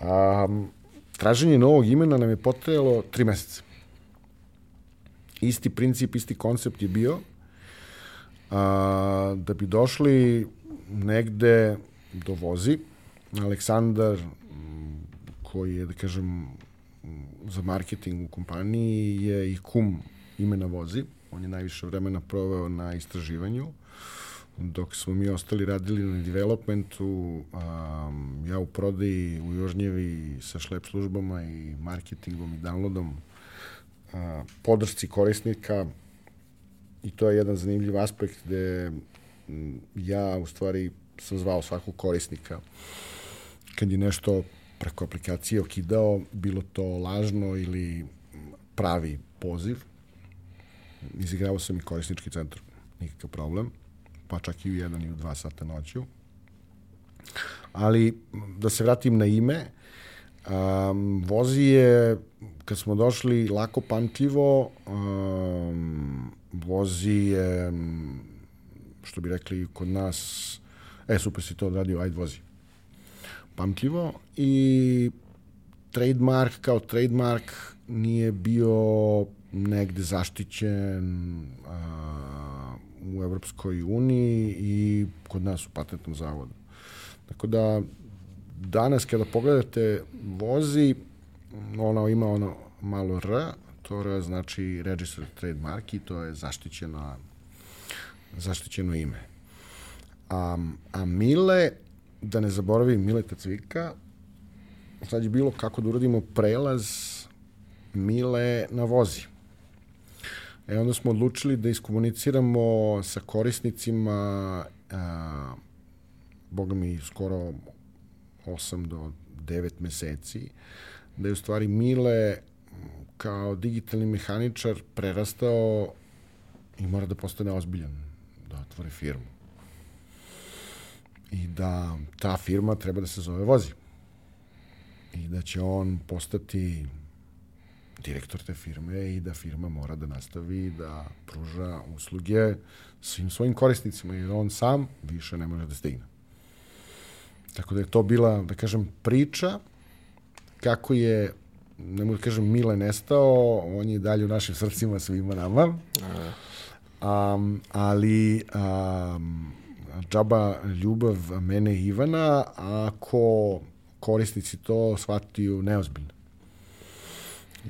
B: Um, traženje novog imena nam je potrajalo tri meseca. Isti princip, isti koncept je bio. A, da bi došli negde do vozi, Aleksandar, koji je, da kažem, za marketing u kompaniji, je i kum imena vozi. On je najviše vremena proveo na istraživanju. Dok smo mi ostali radili na developmentu, um, ja u prodaji u Jožnjevi sa šlep službama i marketingom i downloadom, a, podršci korisnika. I to je jedan zanimljiv aspekt gde ja u stvari sam zvao svakog korisnika. Kad je nešto preko aplikacije okidao, bilo to lažno ili pravi poziv. Izigravao sam i korisnički centar, nikakav problem pa čak i u jedan i u dva sata noću. Ali, da se vratim na ime, um, vozi je, kad smo došli, lako pamtljivo, um, vozi je, što bi rekli kod nas, e, super si to odradio, ajde vozi. Pamtljivo i trademark kao trademark nije bio negde zaštićen, a, u Evropskoj uniji i kod nas u patentnom zavodu. Tako da danas kada pogledate vozi, ono ima ono malo R, to R znači registered trademark i to je zaštićeno, zaštićeno ime. A, a Mile, da ne zaboravim Mileta Cvika, sad je bilo kako da uradimo prelaz Mile na vozi. E onda smo odlučili da iskomuniciramo sa korisnicima a, boga mi skoro 8 do 9 meseci, da je u stvari Mile kao digitalni mehaničar prerastao i mora da postane ozbiljan, da otvore firmu. I da ta firma treba da se zove Vozi. I da će on postati direktor te firme i da firma mora da nastavi da pruža usluge svim svojim korisnicima jer on sam više ne može da stigne. Tako da je to bila, da kažem, priča kako je ne mogu da kažem Mile nestao, on je dalje u našim srcima svima nama. Um, ali um, džaba ljubav mene i Ivana ako korisnici to shvatiju neozbiljno.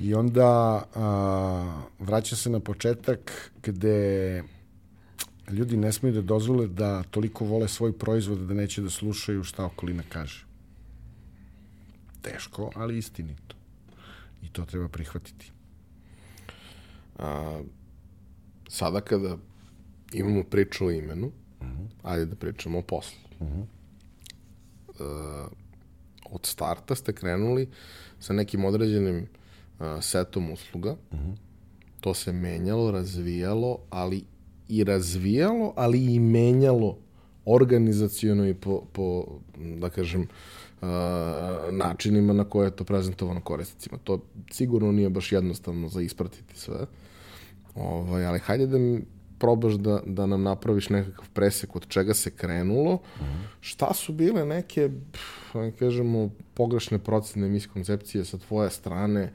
B: I onda a, vraća se na početak gde ljudi ne smiju da dozvole da toliko vole svoj proizvod da neće da slušaju šta okolina kaže. Teško, ali istinito. I to treba prihvatiti.
A: A, sada kada imamo priču o imenu, uh mhm. -huh. ajde da pričamo o poslu. Uh -huh. uh, od starta ste krenuli sa nekim određenim setom usluga. Uh -huh. To se menjalo, razvijalo, ali i razvijalo, ali i menjalo organizacijono i po, po da kažem, uh, načinima na koje je to prezentovano korisnicima. To sigurno nije baš jednostavno za ispratiti sve. Ovaj, ali hajde da mi probaš da, da nam napraviš nekakav presek od čega se krenulo, uh -huh. šta su bile neke, da kažemo, pogrešne procene miskoncepcije sa tvoje strane,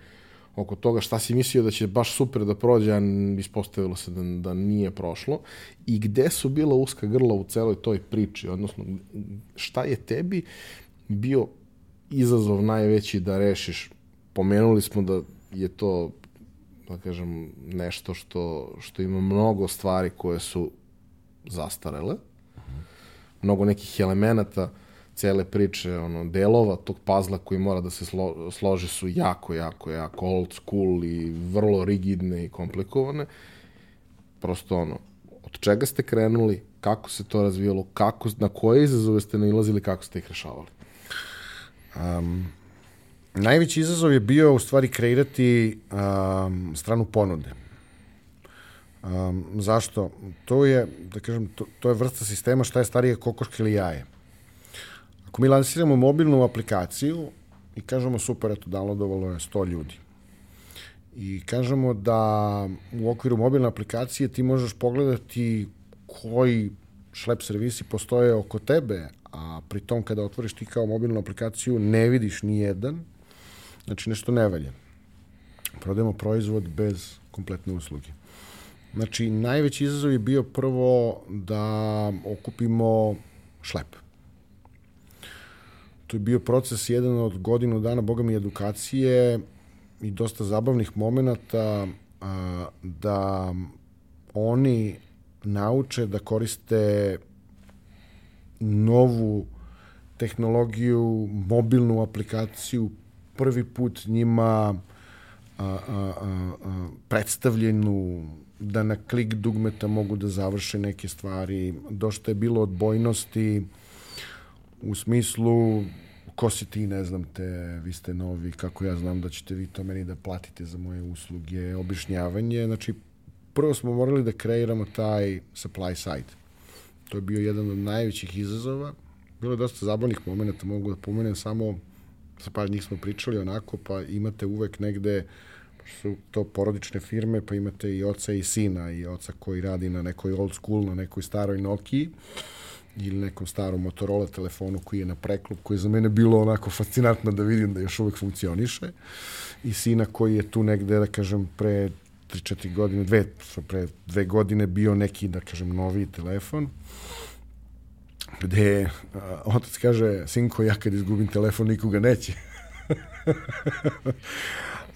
A: oko toga šta si mislio da će baš super da prođe, a ispostavilo se da, da nije prošlo i gde su bila uska grla u celoj toj priči, odnosno šta je tebi bio izazov najveći da rešiš? Pomenuli smo da je to da kažem, nešto što, što ima mnogo stvari koje su zastarele, mnogo nekih elemenata cele priče, ono, delova tog pazla koji mora da se slo, složi su jako, jako, jako old school i vrlo rigidne i komplikovane. Prosto ono, od čega ste krenuli, kako se to razvijalo, kako, na koje izazove ste nailazili, kako ste ih rešavali?
B: Um, najveći izazov je bio u stvari kreirati um, stranu ponude. Um, zašto? To je, da kažem, to, to je vrsta sistema šta je starije kokoške ili jaje. Ako mi lansiramo mobilnu aplikaciju i kažemo super, eto, downloadovalo je 100 ljudi. I kažemo da u okviru mobilne aplikacije ti možeš pogledati koji šlep servisi postoje oko tebe, a pri tom kada otvoriš ti kao mobilnu aplikaciju ne vidiš ni jedan, znači nešto ne valja. Prodajemo proizvod bez kompletne usluge. Znači, najveći izazov je bio prvo da okupimo šlep. To je bio proces jedan od godinu dana, boga mi, edukacije i dosta zabavnih momenta da oni nauče da koriste novu tehnologiju, mobilnu aplikaciju, prvi put njima a, a, a, a, predstavljenu da na klik dugmeta mogu da završe neke stvari. Došto je bilo odbojnosti u smislu ko si ti, ne znam te, vi ste novi, kako ja znam da ćete vi to meni da platite za moje usluge, objašnjavanje. Znači, prvo smo morali da kreiramo taj supply side. To je bio jedan od najvećih izazova. Bilo je dosta zabavnih momenta, mogu da pomenem samo, sa par njih smo pričali onako, pa imate uvek negde, su to porodične firme, pa imate i oca i sina, i oca koji radi na nekoj old school, na nekoj staroj Nokiji, ili nekom starom Motorola telefonu koji je na preklop, koji je za mene bilo onako fascinantno da vidim da još uvek funkcioniše. I sina koji je tu negde, da kažem, pre 3-4 godine, dve, pre dve godine bio neki, da kažem, novi telefon gde a, otac kaže, sinko, ja kad izgubim telefon, nikoga neće.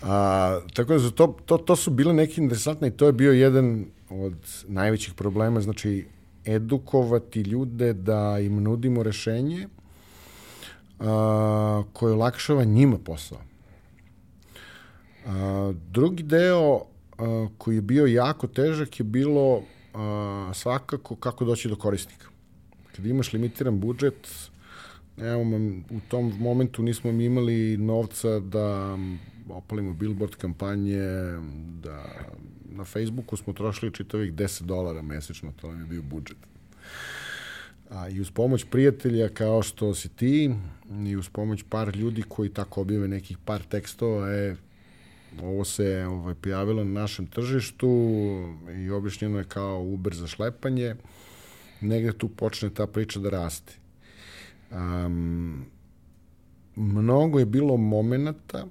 B: a, tako da to, to, to su bile neke interesantne i to je bio jedan od najvećih problema, znači edukovati ljude da im nudimo rešenje a, koje olakšava njima posao. A, drugi deo a, koji je bio jako težak je bilo a, svakako kako doći do korisnika. Kad imaš limitiran budžet, evo, u tom momentu nismo mi imali novca da opalimo billboard kampanje, da na Facebooku smo trošili čitavih 10 dolara mesečno, to nam je bio budžet. A, I uz pomoć prijatelja kao što si ti i uz pomoć par ljudi koji tako objave nekih par tekstova, e, ovo se ovaj, pojavilo na našem tržištu i objašnjeno je kao Uber za šlepanje, negde tu počne ta priča da raste. Um, mnogo je bilo momenata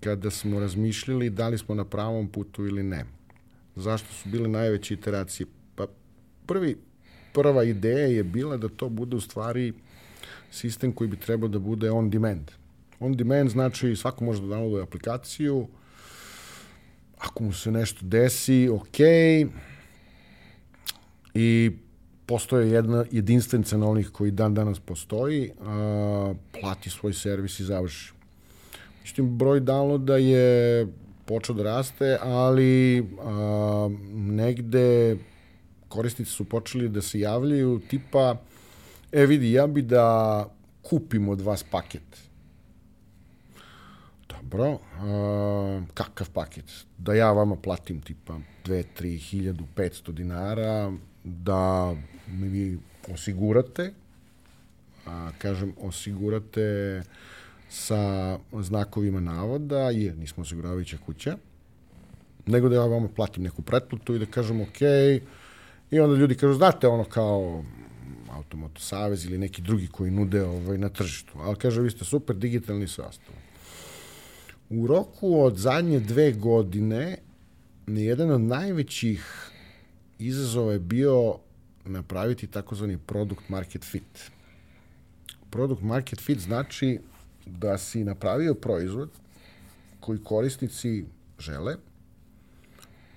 B: kada smo razmišljali da li smo na pravom putu ili ne. Zašto su bile najveće iteracije? Pa prvi, prva ideja je bila da to bude u stvari sistem koji bi trebao da bude on demand. On demand znači svako može da downloaduje aplikaciju, ako mu se nešto desi, ok, i postoje jedna jedinstven cenovnik koji dan danas postoji, a, plati svoj servis i završi. Međutim, broj downloada je počeo da raste, ali a, negde korisnici su počeli da se javljaju tipa, e vidi, ja bi da kupim od vas paket. Dobro, a, kakav paket? Da ja vama platim tipa 2, 3, 1500 dinara, da mi vi osigurate, a, kažem, osigurate sa znakovima navoda, jer nismo osiguravajuća kuća, nego da ja vama platim neku pretplatu i da kažem ok, i onda ljudi kažu, znate, ono kao Automoto Savez ili neki drugi koji nude ovaj, na tržištu. Ali kaže, vi ste super digitalni sve ostalo. U roku od zadnje dve godine jedan od najvećih izazov je bio napraviti takozvani product market fit. Product market fit znači da si napravio proizvod koji korisnici žele,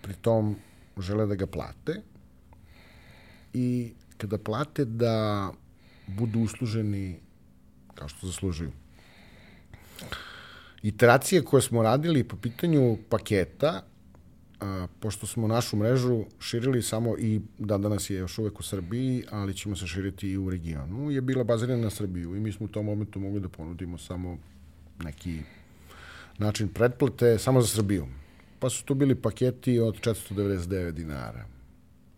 B: pritom žele da ga plate i kada plate da budu usluženi kao što zaslužuju. Iteracije koje smo radili po pitanju paketa, a, pošto smo našu mrežu širili samo i da danas je još uvek u Srbiji, ali ćemo se širiti i u regionu, je bila bazirana na Srbiju i mi smo u tom momentu mogli da ponudimo samo neki način pretplate samo za Srbiju. Pa su tu bili paketi od 499 dinara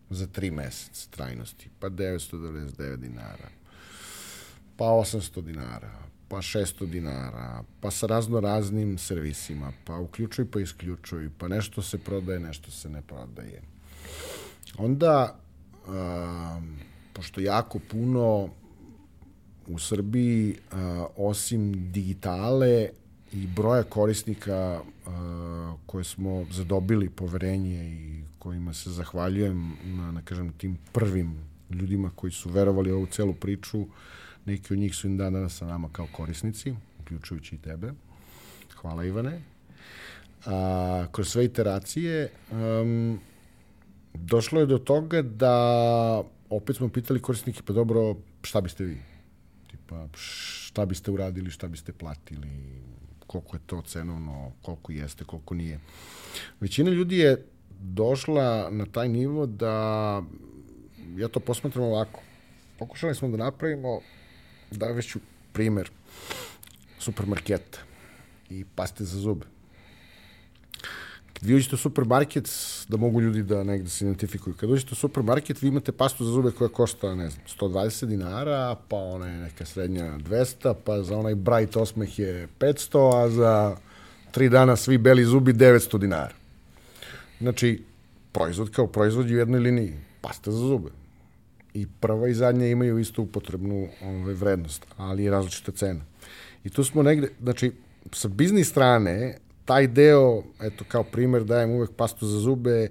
B: za tri meseca trajnosti, pa 999 dinara, pa 800 dinara, pa 600 dinara, pa sa razno raznim servisima, pa uključuj pa isključuj, pa nešto se prodaje, nešto se ne prodaje. Onda, a, pošto jako puno u Srbiji, a, osim digitale i broja korisnika a, koje smo zadobili poverenje i kojima se zahvaljujem na, na kažem, tim prvim ljudima koji su verovali u ovu celu priču, neki od njih su im dan danas sa nama kao korisnici, uključujući i tebe. Hvala Ivane. A, kroz sve iteracije um, došlo je do toga da opet smo pitali korisnike, pa dobro, šta biste vi? Tipa, šta biste uradili, šta biste platili, koliko je to cenovno, koliko jeste, koliko nije. Većina ljudi je došla na taj nivo da ja to posmatram ovako. Pokušali smo da napravimo, da veću primer, supermarketa i paste za zube. Kad vi uđete u supermarket, da mogu ljudi da negde se identifikuju, kad uđete u supermarket, vi imate pastu za zube koja košta, ne znam, 120 dinara, pa ona je neka srednja 200, pa za onaj bright osmeh je 500, a za tri dana svi beli zubi 900 dinara. Znači, proizvod kao proizvod u jednoj liniji, pasta za zube. I prva i zadnja imaju istu upotrebnu ovaj, vrednost, ali je različita cena. I tu smo negde, znači, sa biznis strane, taj deo, eto, kao primer dajem uvek pastu za zube,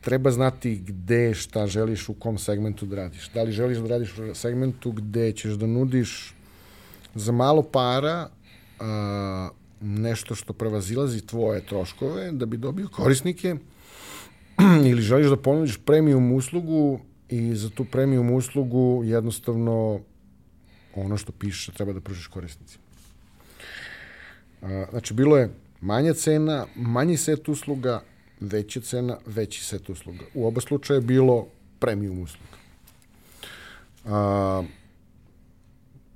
B: treba znati gde, šta želiš, u kom segmentu da radiš. Da li želiš da radiš u segmentu gde ćeš da nudiš za malo para a, nešto što prevazilazi tvoje troškove da bi dobio korisnike ili želiš da ponudiš premium uslugu i za tu premium uslugu jednostavno ono što piše treba da pružiš korisnicima. Znači, bilo je manja cena, manji set usluga, veća cena, veći set usluga. U oba slučaja je bilo premium usluga. A,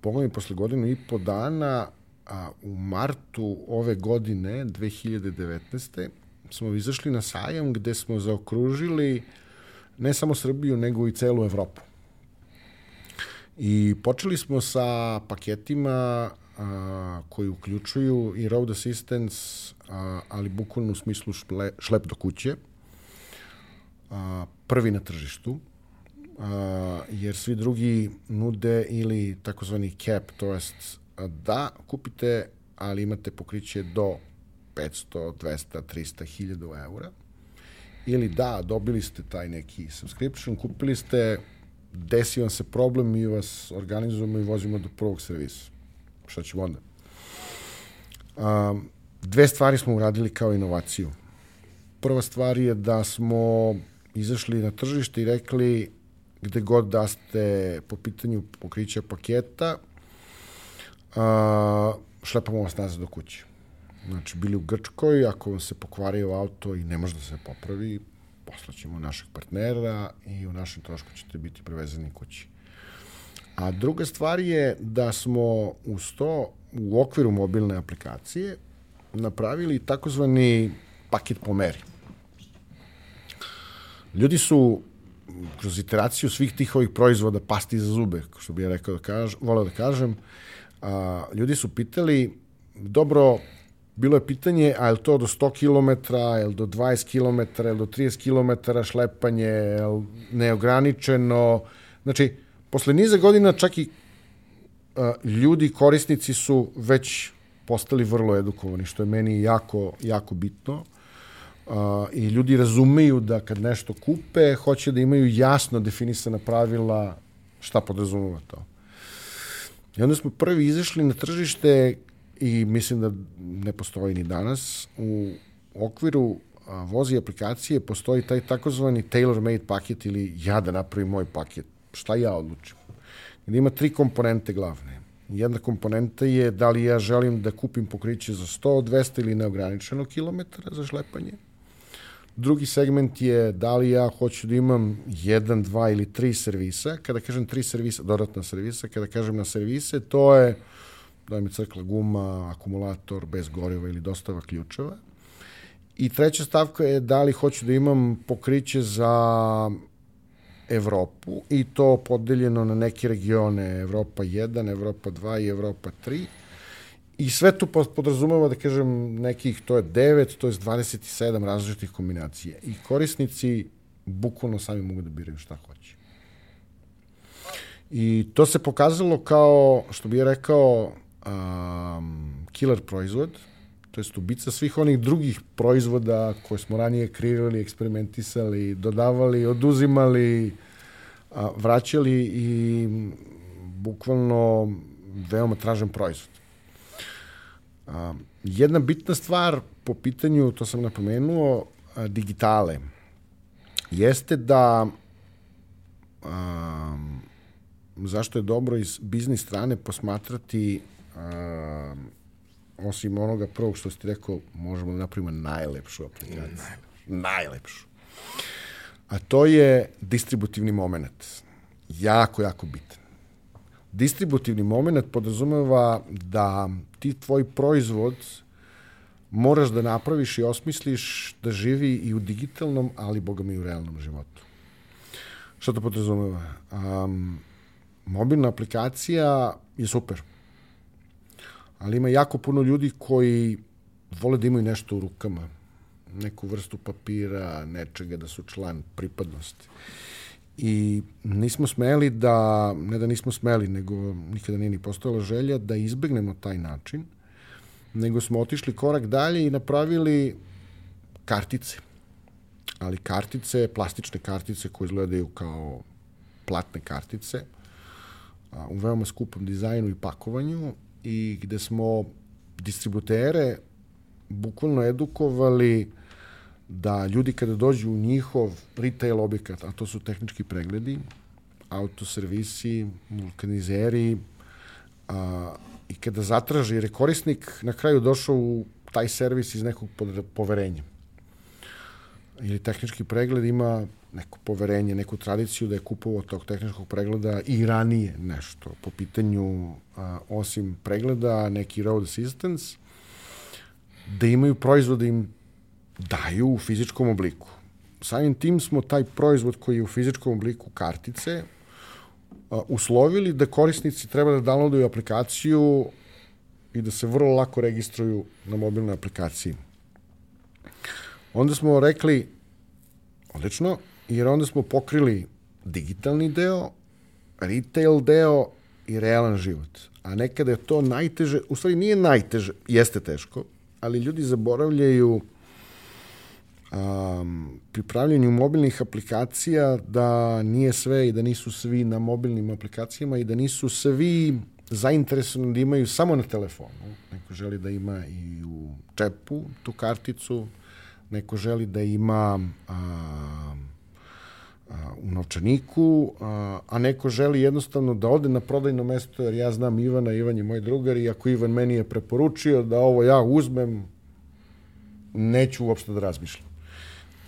B: pogledaj, posle godinu i po dana, a, u martu ove godine, 2019. smo izašli na sajam gde smo zaokružili ne samo Srbiju, nego i celu Evropu. I počeli smo sa paketima a, koji uključuju i road assistance, a, ali bukvalno u smislu šple, šlep do kuće, a, prvi na tržištu, a, jer svi drugi nude ili takozvani cap, to jest da kupite, ali imate pokriće do 500, 200, 300, 1000 eura, ili da, dobili ste taj neki subscription, kupili ste, desi vam se problem, mi vas organizujemo i vozimo do prvog servisa šta ćemo onda? Um, dve stvari smo uradili kao inovaciju. Prva stvar je da smo izašli na tržište i rekli gde god da ste po pitanju pokrića paketa, a, šlepamo vas nazad do kuće. Znači, bili u Grčkoj, ako vam se pokvario auto i ne može da se popravi, poslaćemo našeg partnera i u našem trošku ćete biti prevezani kući. A druga stvar je da smo uz to u okviru mobilne aplikacije napravili takozvani paket po meri. Ljudi su kroz iteraciju svih tih ovih proizvoda pasti za zube, što bih ja rekao da kažem, voleo da kažem, a, ljudi su pitali, dobro, bilo je pitanje, a je to do 100 km, je do 20 km, je do 30 km šlepanje, je neograničeno, znači, posle niza godina čak i a, ljudi, korisnici su već postali vrlo edukovani, što je meni jako, jako bitno. A, I ljudi razumeju da kad nešto kupe, hoće da imaju jasno definisana pravila šta podrazumeva to. I onda smo prvi izašli na tržište i mislim da ne postoji ni danas. U okviru vozi aplikacije postoji taj takozvani tailor-made paket ili ja da napravim moj paket. Šta ja odlučim? Gde ima tri komponente glavne. Jedna komponenta je da li ja želim da kupim pokriće za 100, 200 ili neograničeno kilometara za šlepanje. Drugi segment je da li ja hoću da imam jedan, dva ili tri servisa. Kada kažem tri servisa, dodatna servisa, kada kažem na servise, to je da mi crkla guma, akumulator bez goriva ili dostava ključeva. I treća stavka je da li hoću da imam pokriće za Evropu i to podeljeno na neke regione Evropa 1, Evropa 2 i Evropa 3. I sve to podrazumeva, da kažem, nekih, to je 9, to je 27 različitih kombinacija. I korisnici bukvalno sami mogu da biraju šta hoće. I to se pokazalo kao, što bih rekao, um, killer proizvod, to je stubica svih onih drugih proizvoda koje smo ranije kreirali, eksperimentisali, dodavali, oduzimali, a, vraćali i bukvalno veoma tražen proizvod. A, jedna bitna stvar po pitanju, to sam napomenuo, a, digitale, jeste da a, zašto je dobro iz biznis strane posmatrati a, osim onoga prvog što ste rekao, možemo da napravimo najlepšu aplikaciju. Najlepšu. Najlepšu. A to je distributivni moment. Jako, jako bitan. Distributivni moment podrazumeva da ti tvoj proizvod moraš da napraviš i osmisliš da živi i u digitalnom, ali boga mi i u realnom životu. Šta to podrazumeva? Um, mobilna aplikacija je super ali ima jako puno ljudi koji vole da imaju nešto u rukama, neku vrstu papira, nečega, da su član pripadnosti. I nismo smeli da, ne da nismo smeli, nego nikada nije ni postojala želja da izbegnemo taj način, nego smo otišli korak dalje i napravili kartice. Ali kartice, plastične kartice koje izgledaju kao platne kartice, u veoma skupom dizajnu i pakovanju i gde smo distributere bukvalno edukovali da ljudi kada dođu u njihov retail objekat, a to su tehnički pregledi, autoservisi, vulkanizeri, a, i kada zatraži, jer je korisnik na kraju došao u taj servis iz nekog poverenja. Ili tehnički pregled ima neko poverenje, neku tradiciju da je kupovao tog tehničkog pregleda i ranije nešto po pitanju a, osim pregleda, neki road assistance, da imaju proizvod da im daju u fizičkom obliku. Samim tim smo taj proizvod koji je u fizičkom obliku kartice a, uslovili da korisnici treba da downloaduju aplikaciju i da se vrlo lako registruju na mobilnoj aplikaciji. Onda smo rekli, odlično, jer onda smo pokrili digitalni deo, retail deo i realan život. A nekada je to najteže, u stvari nije najteže, jeste teško, ali ljudi zaboravljaju um, pripravljanju mobilnih aplikacija da nije sve i da nisu svi na mobilnim aplikacijama i da nisu svi zainteresovani da imaju samo na telefonu. Neko želi da ima i u čepu tu karticu, neko želi da ima um, u novčaniku, a, a neko želi jednostavno da ode na prodajno mesto, jer ja znam Ivana, Ivan je moj drugar i ako Ivan meni je preporučio da ovo ja uzmem, neću uopšte da razmišljam.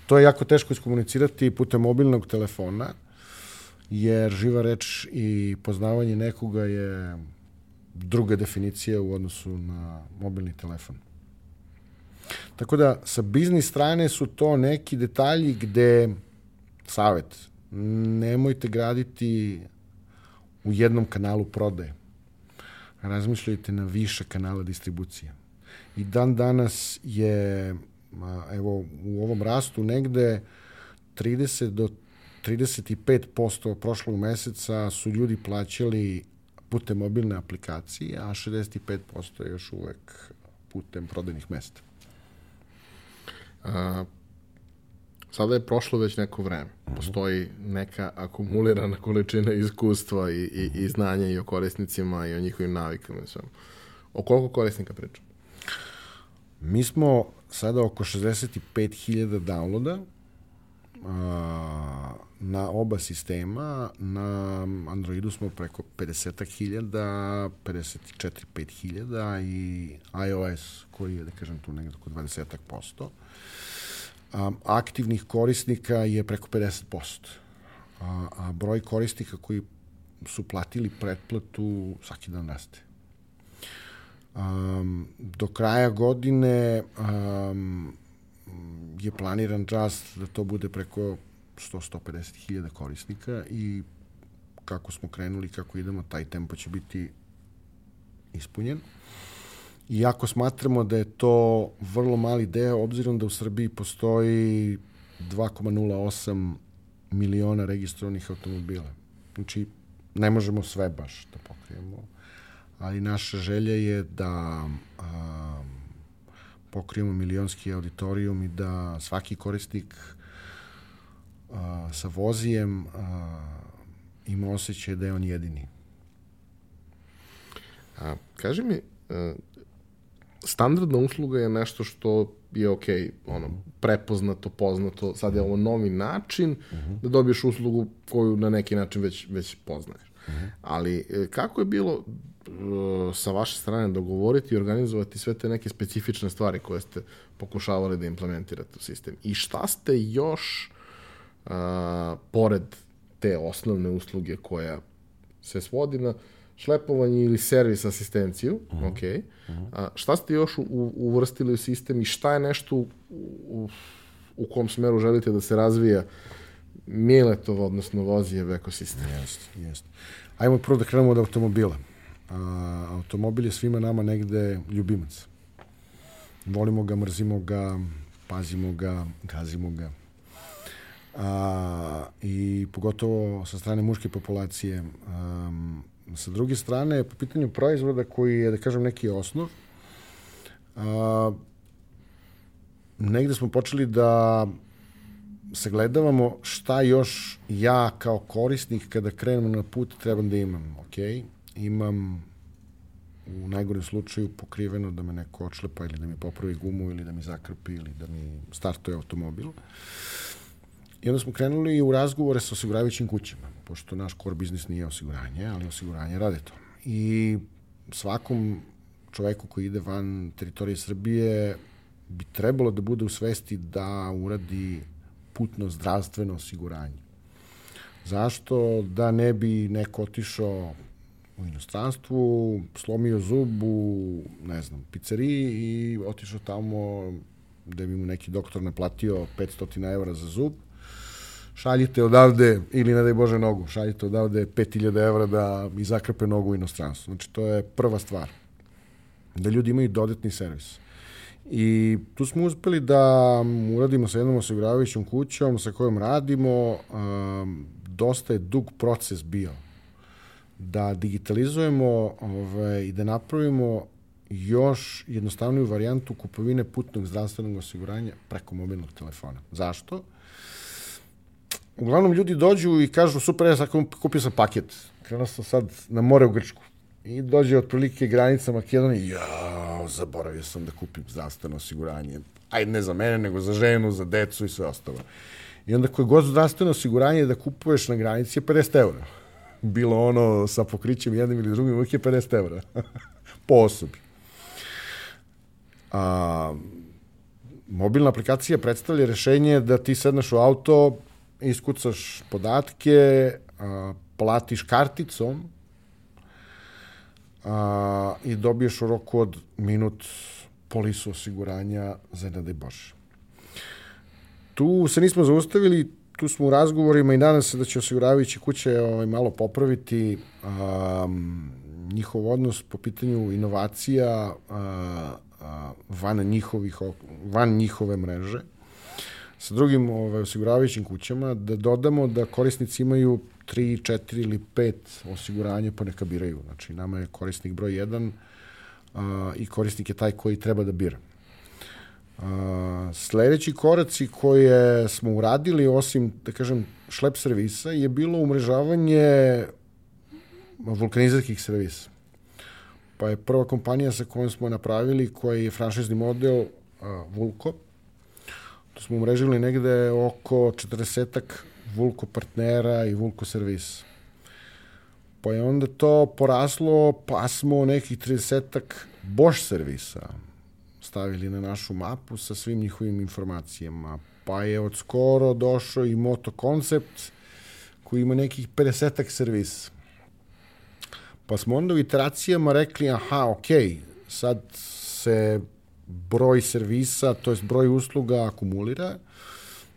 B: To je jako teško iskomunicirati putem mobilnog telefona, jer živa reč i poznavanje nekoga je druga definicija u odnosu na mobilni telefon. Tako da, sa biznis strane su to neki detalji gde savet, nemojte graditi u jednom kanalu prodaje. Razmišljajte na više kanala distribucije. I dan danas je, evo, u ovom rastu negde 30 do 35% prošlog meseca su ljudi plaćali putem mobilne aplikacije, a 65% je još uvek putem prodajnih mesta.
A: Sada je prošlo već neko vreme. Postoji neka akumulirana količina iskustva i, i, i znanja i o korisnicima i o njihovim navikama i svemu. O koliko korisnika pričamo?
B: Mi smo sada oko 65.000 downloada a, na oba sistema. Na Androidu smo preko 50.000, 54-5.000 i iOS koji je, da kažem, tu negde oko 20%. A, aktivnih korisnika je preko 50%. A, a broj korisnika koji su platili pretplatu svaki dan raste. Um, do kraja godine um, je planiran rast da to bude preko 100-150 hiljada korisnika i kako smo krenuli, kako idemo, taj tempo će biti ispunjen. Iako smatramo da je to vrlo mali deo, obzirom da u Srbiji postoji 2,08 miliona registrovanih automobila. Znači, ne možemo sve baš da pokrijemo, ali naša želja je da a, pokrijemo milionski auditorijum i da svaki korisnik a, sa vozijem a, ima osjećaj da je on jedini.
A: A, kaži mi, a, standardna usluga je nešto što je ok, ono, prepoznato, poznato, sad je ovo novi način uh -huh. da dobiješ uslugu koju na neki način već, već poznaješ. Uh -huh. Ali e, kako je bilo e, sa vaše strane dogovoriti i organizovati sve te neke specifične stvari koje ste pokušavali da implementirate u sistem? I šta ste još, a, pored te osnovne usluge koja se svodi na šlepovanje ili servis asistenciju, uh -huh. ok. Uh -huh. A, šta ste još u, uvrstili u sistem i šta je nešto u, u, u kom smeru želite da se razvija Miletov, odnosno vozijev ekosistem?
B: Jeste, jeste. Ajmo prvo da krenemo od automobila. A, automobil je svima nama negde ljubimac. Volimo ga, mrzimo ga, pazimo ga, gazimo ga. A, I pogotovo sa strane muške populacije um, Sa druge strane, po pitanju proizvoda koji je, da kažem, neki osnov, a, negde smo počeli da sagledavamo šta još ja kao korisnik kada krenem na put trebam da imam. Ok, imam u najgorem slučaju pokriveno da me neko odšlepa ili da mi popravi gumu ili da mi zakrpi ili da mi startuje automobil. I onda smo krenuli u razgovore sa osiguravajućim kućama pošto naš core biznis nije osiguranje, ali osiguranje rade to. I svakom čoveku koji ide van teritorije Srbije bi trebalo da bude u svesti da uradi putno zdravstveno osiguranje. Zašto? Da ne bi neko otišao u inostranstvu, slomio zub u, ne znam, pizzeriji i otišao tamo da bi mu neki doktor naplatio 500 evra za zub šaljite odavde, ili ne daj Bože nogu, šaljite odavde 5000 evra da mi zakrpe nogu u inostranstvu. Znači, to je prva stvar. Da ljudi imaju dodatni servis. I tu smo uspeli da uradimo sa jednom osiguravajućom kućom sa kojom radimo. Um, dosta je dug proces bio da digitalizujemo ovaj, i da napravimo još jednostavniju varijantu kupovine putnog zdravstvenog osiguranja preko mobilnog telefona. Zašto? Uglavnom ljudi dođu i kažu, super, ja sad kupio sam paket. Krenuo sam sad na more u Grčku. I dođe otprilike granica Makedonije, ja, zaboravio sam da kupim zdravstveno osiguranje. Ajde, ne za mene, nego za ženu, za decu i sve ostalo. I onda koje god zdravstveno osiguranje da kupuješ na granici je 50 eura. Bilo ono sa pokrićem jednim ili drugim, uvijek je 50 eura. po osobi. A, mobilna aplikacija predstavlja rešenje da ti sedneš u auto, iskucaš podatke, a, platiš karticom a, i dobiješ u roku od minut polisu osiguranja za ne daj Bože. Tu se nismo zaustavili, tu smo u razgovorima i nadam se da će osiguravajući kuće ovaj, malo popraviti a, njihov odnos po pitanju inovacija a, a, van, njihovih, van njihove mreže sa drugim ovaj, osiguravajućim kućama, da dodamo da korisnici imaju 3, 4 ili 5 osiguranja pa neka biraju. Znači, nama je korisnik broj 1 a, i korisnik je taj koji treba da bira. A, sledeći koraci koje smo uradili, osim, da kažem, šlep servisa, je bilo umrežavanje vulkanizarskih servisa. pa je prva kompanija sa kojom smo napravili, koji je franšizni model a, Vulko. Smo umrežili negde oko 40 Vulko partnera i Vulko servisa. Pa je onda to poraslo, pa smo nekih 30 Bosch servisa stavili na našu mapu sa svim njihovim informacijama. Pa je od skoro došao i Moto Concept, koji ima nekih 50 servisa. Pa smo onda u iteracijama rekli, aha, ok, sad se broj servisa, to jest broj usluga akumulira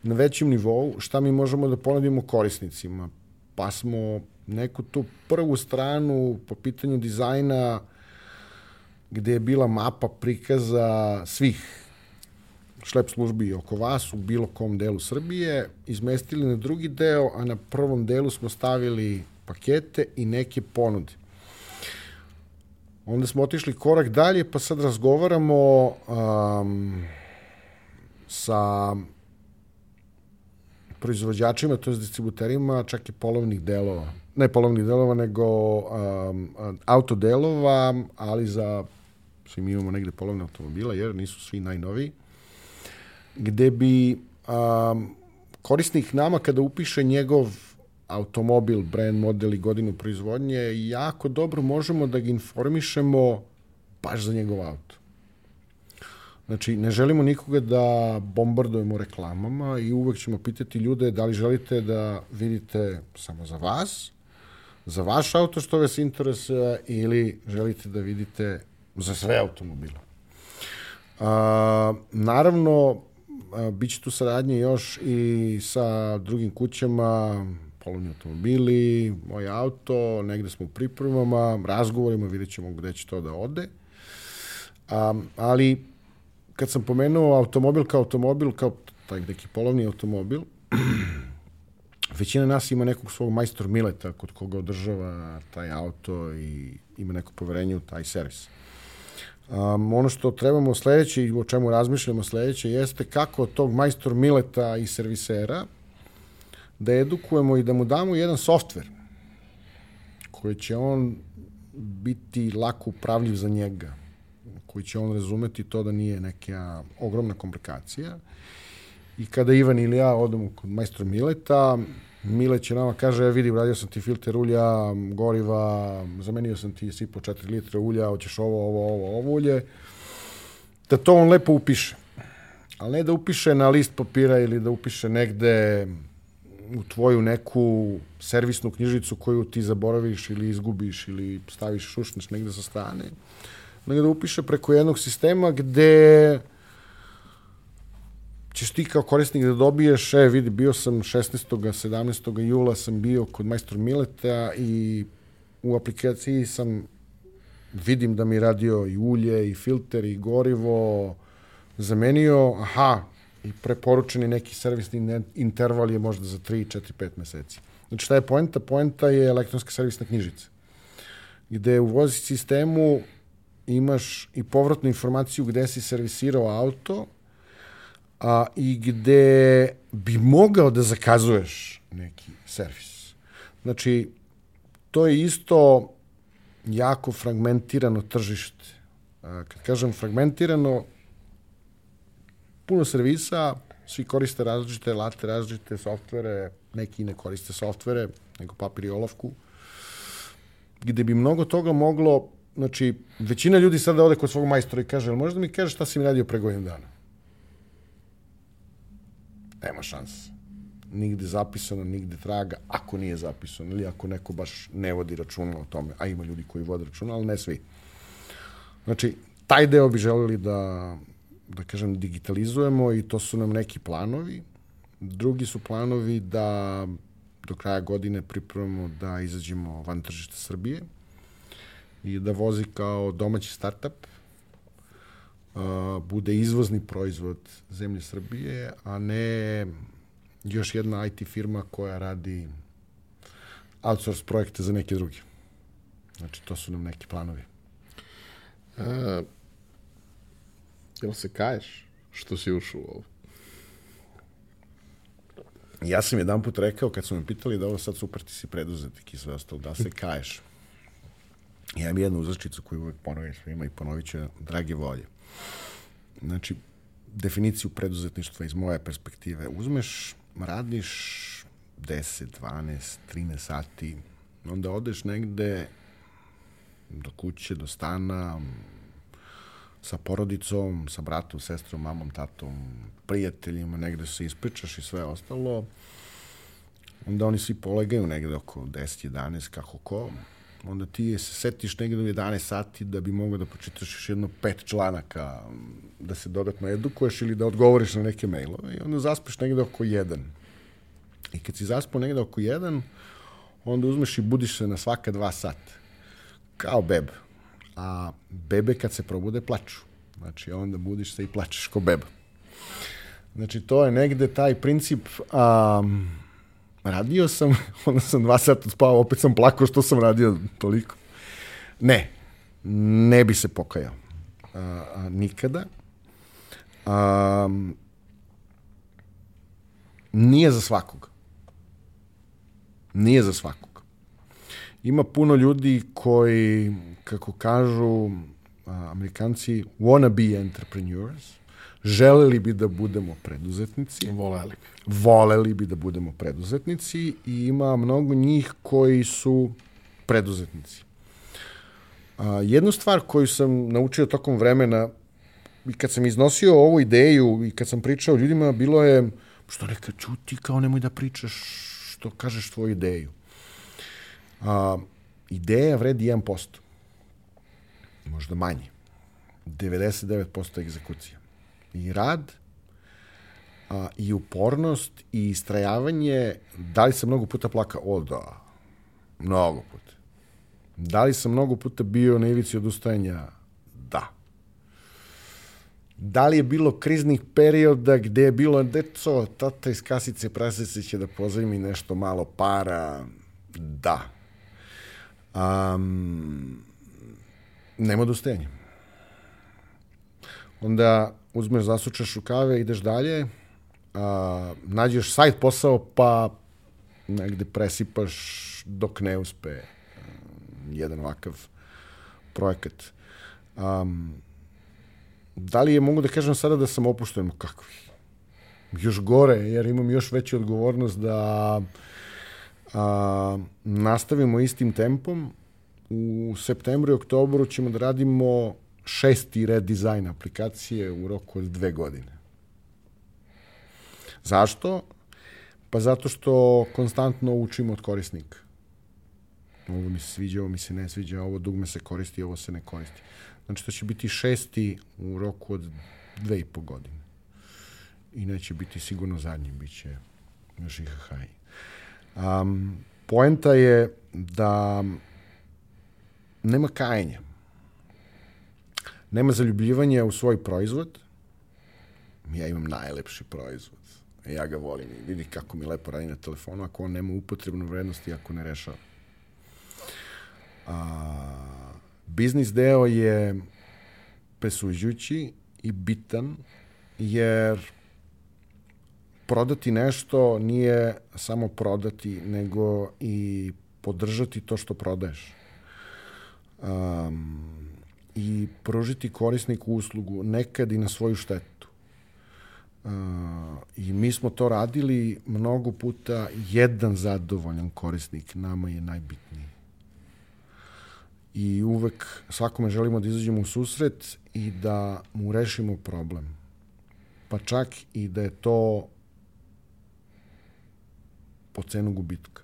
B: na većem nivou, šta mi možemo da ponudimo korisnicima. Pa smo neku tu prvu stranu po pitanju dizajna gde je bila mapa prikaza svih šlep službi oko vas u bilo kom delu Srbije, izmestili na drugi deo, a na prvom delu smo stavili pakete i neke ponude. Onda smo otišli korak dalje, pa sad razgovaramo um, sa proizvođačima, to je distributerima, čak i polovnih delova. Ne polovnih delova, nego um, autodelova, ali za svi mi imamo negde polovne automobila, jer nisu svi najnoviji, gde bi um, korisnik nama kada upiše njegov automobil, brand, model i godinu proizvodnje, jako dobro možemo da ga informišemo baš za njegov auto. Znači, ne želimo nikoga da bombardujemo reklamama i uvek ćemo pitati ljude da li želite da vidite samo za vas, za vaš auto što vas interesuje ili želite da vidite za sve automobile. A, naravno, a, bit će tu saradnje još i sa drugim kućama, polovni automobili, moj auto, negde smo u pripremama, razgovorima, vidjet ćemo gde će to da ode. A, ali, kad sam pomenuo automobil kao automobil, kao taj neki polovni automobil, većina nas ima nekog svog majstor mileta kod koga održava taj auto i ima neko poverenje u taj servis. Um, ono što trebamo sledeće i o čemu razmišljamo sledeće jeste kako tog majstor mileta i servisera da edukujemo i da mu damo jedan softver koji će on biti lako upravljiv za njega, koji će on razumeti to da nije neka ogromna komplikacija. I kada Ivan ili ja odemo kod majstora Mileta, Mile će nama kaže, ja vidi, uradio sam ti filter ulja, goriva, zamenio sam ti sipo 4 litre ulja, hoćeš ovo, ovo, ovo, ovo ulje. Da to on lepo upiše. Ali ne da upiše na list papira ili da upiše negde u tvoju neku servisnu knjižicu koju ti zaboraviš ili izgubiš ili staviš šušneš negde sa strane, nego da upiše preko jednog sistema gde ćeš ti kao korisnik da dobiješ, e, vidi, bio sam 16. 17. jula sam bio kod majstor Mileta i u aplikaciji sam vidim da mi radio i ulje, i filter, i gorivo, zamenio, aha, i preporučeni neki servisni interval je možda za 3, 4, 5 meseci. Znači, šta je poenta? Poenta je elektronska servisna knjižica, gde u vozi sistemu imaš i povratnu informaciju gde si servisirao auto, a, i gde bi mogao da zakazuješ neki servis. Znači, to je isto jako fragmentirano tržište. A, kad kažem fragmentirano, puno servisa, svi koriste različite late, različite softvere, neki ne koriste softvere, nego papir i olovku, gde bi mnogo toga moglo, znači, većina ljudi sada ode kod svog majstora i kaže, možda mi kaže šta si mi radio pre godinu dana? nema šanse. Nigde zapisano, nigde traga, ako nije zapisano ili ako neko baš ne vodi računa o tome, a ima ljudi koji vode računa, ali ne svi. Znači, taj deo bi želeli da, da kažem, digitalizujemo i to su nam neki planovi. Drugi su planovi da do kraja godine pripremamo da izađemo van tržišta Srbije i da vozi kao domaći startup, bude izvozni proizvod zemlje Srbije, a ne još jedna IT firma koja radi outsource projekte za neke druge. Znači, to su nam neki planovi.
A: A, jel se kaješ što si ušao u ovo?
B: Ja sam jedan put rekao, kad su me pitali da ovo sad super ti si preduzetnik i sve ostalo, da se kaješ. Ja imam jednu uzračicu koju uvek ponovim svima i ponovit ću drage volje. Znači, definiciju preduzetništva iz moje perspektive. Uzmeš, radiš 10, 12, 13 sati, onda odeš negde do kuće, do stana, sa porodicom, sa bratom, sestrom, mamom, tatom, prijateljima, negde se ispričaš i sve ostalo, onda oni svi polegaju negde oko 10, 11, kako ko, onda ti se setiš negde do 11 sati da bi mogao da počitaš još jedno pet članaka, da se dodatno edukuješ ili da odgovoriš na neke mailove i onda zaspiš negde oko 1. I kad si zaspao negde oko 1, onda uzmeš i budiš se na svaka dva sata. Kao beba a bebe kad se probude plaču. Znači, onda budiš se i plačeš ko beba. Znači, to je negde taj princip, a, radio sam, onda sam dva sata spavao, opet sam plakao što sam radio toliko. Ne, ne bi se pokajao. A, a, nikada. A, nije za svakog. Nije za svakog. Ima puno ljudi koji kako kažu a, Amerikanci, wanna be entrepreneurs, želeli bi da budemo preduzetnici.
A: Voleli bi.
B: Voleli bi da budemo preduzetnici i ima mnogo njih koji su preduzetnici. A, jednu stvar koju sam naučio tokom vremena i kad sam iznosio ovu ideju i kad sam pričao ljudima, bilo je, što neka čuti, kao nemoj da pričaš što kažeš tvoju ideju. A, ideja vredi 1% možda manje. 99% egzekucija. I rad, a, i upornost, i istrajavanje, da li sam mnogo puta plakao? O da, mnogo puta. Da li sam mnogo puta bio na ivici odustajanja? Da. Da li je bilo kriznih perioda gde je bilo, deco, tata iz kasice prasece će da pozajmi nešto malo para? Da. Um, nema dostenja. Onda uzmeš, zasučaš rukave, ideš dalje, a, nađeš sajt posao, pa negde presipaš dok ne uspe a, jedan ovakav projekat. Um, da li je, mogu da kažem sada da sam opušten? Kakvi? Još gore, jer imam još veću odgovornost da a, nastavimo istim tempom, u septembru i oktobru ćemo da radimo šesti redizajn aplikacije u roku od dve godine. Zašto? Pa zato što konstantno učimo od korisnika. Ovo mi se sviđa, ovo mi se ne sviđa, ovo dugme se koristi, ovo se ne koristi. Znači, to će biti šesti u roku od dve i po godine. I neće biti sigurno zadnji, bit će još i haj. Um, poenta je da nema kajenja. Nema zaljubljivanja u svoj proizvod. Ja imam najlepši proizvod. Ja ga volim vidi kako mi lepo radi na telefonu ako on nema upotrebnu vrednost i ako ne rešava. A, biznis deo je presuđujući i bitan jer prodati nešto nije samo prodati, nego i podržati to što prodaješ um, i pružiti korisniku uslugu nekad i na svoju štetu. Uh, I mi smo to radili mnogo puta, jedan zadovoljan korisnik nama je najbitniji. I uvek svakome želimo da izađemo u susret i da mu rešimo problem. Pa čak i da je to po cenu gubitka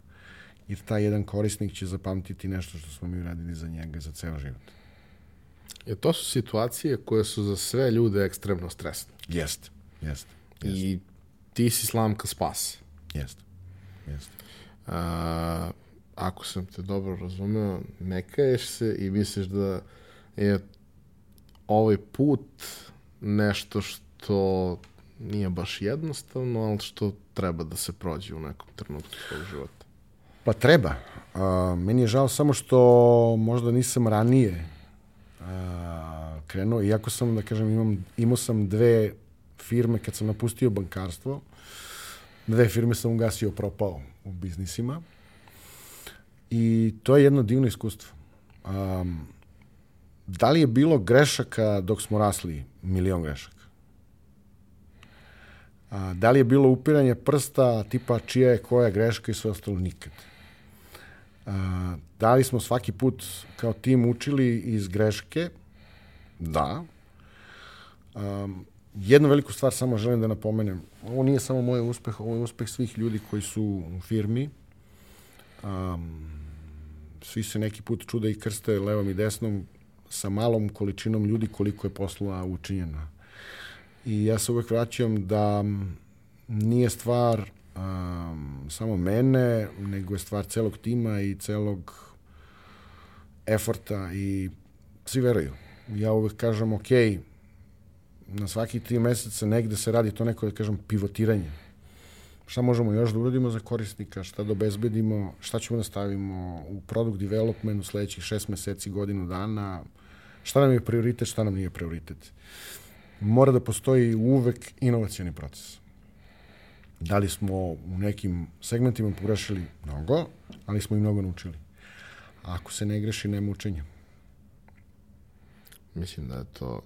B: jer taj jedan korisnik će zapamtiti nešto što smo mi uradili za njega za ceo život.
A: Je to su situacije koje su za sve ljude ekstremno stresne.
B: Jeste, jeste.
A: Jest. I ti si slamka spas.
B: Jeste, jeste.
A: A, ako sam te dobro razumeo, ne kaješ se i misliš da je ovaj put nešto što nije baš jednostavno, ali što treba da se prođe u nekom trenutku svog života.
B: Pa treba. A, meni je žao samo što možda nisam ranije a, krenuo, iako sam, da kažem, imam, imao sam dve firme kad sam napustio bankarstvo, dve firme sam ugasio propao u biznisima i to je jedno divno iskustvo. um, da li je bilo grešaka dok smo rasli? Milion grešaka. A, da li je bilo upiranje prsta tipa čija je koja greška i sve ostalo? Nikad. A, da li smo svaki put kao tim učili iz greške? Da. Um, jednu veliku stvar samo želim da napomenem. Ovo nije samo moj uspeh, ovo je uspeh svih ljudi koji su u firmi. Um, svi se neki put čude i krste levom i desnom sa malom količinom ljudi koliko je poslova učinjeno. I ja se uvek vraćam da nije stvar um, samo mene, nego je stvar celog tima i celog eforta i svi veruju. Ja uvek kažem, ok, na svaki tri meseca negde se radi to neko, da kažem, pivotiranje. Šta možemo još da uradimo za korisnika, šta da obezbedimo, šta ćemo da stavimo u product development u sledećih šest meseci, godinu dana, šta nam je prioritet, šta nam nije prioritet. Mora da postoji uvek inovacijani proces. Da li smo u nekim segmentima pogrešili mnogo, ali smo i mnogo naučili. A ako se ne greši, nema učenja.
A: Mislim da je to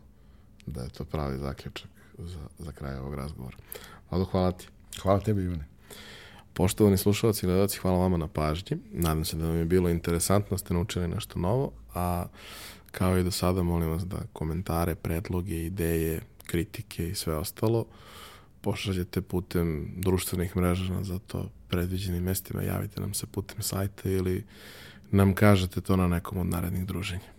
A: da je to pravi zaključak za, za kraj ovog razgovora. Vlado, hvala ti.
B: Hvala tebi, Ivane.
A: Poštovani slušalci i gledalci, hvala vama na pažnji. Nadam se da vam je bilo interesantno, ste naučili nešto novo, a kao i do sada molim vas da komentare, predloge, ideje, kritike i sve ostalo pošaljete putem društvenih mreža na za to predviđenim mestima, javite nam se putem sajta ili nam kažete to na nekom od narednih druženja.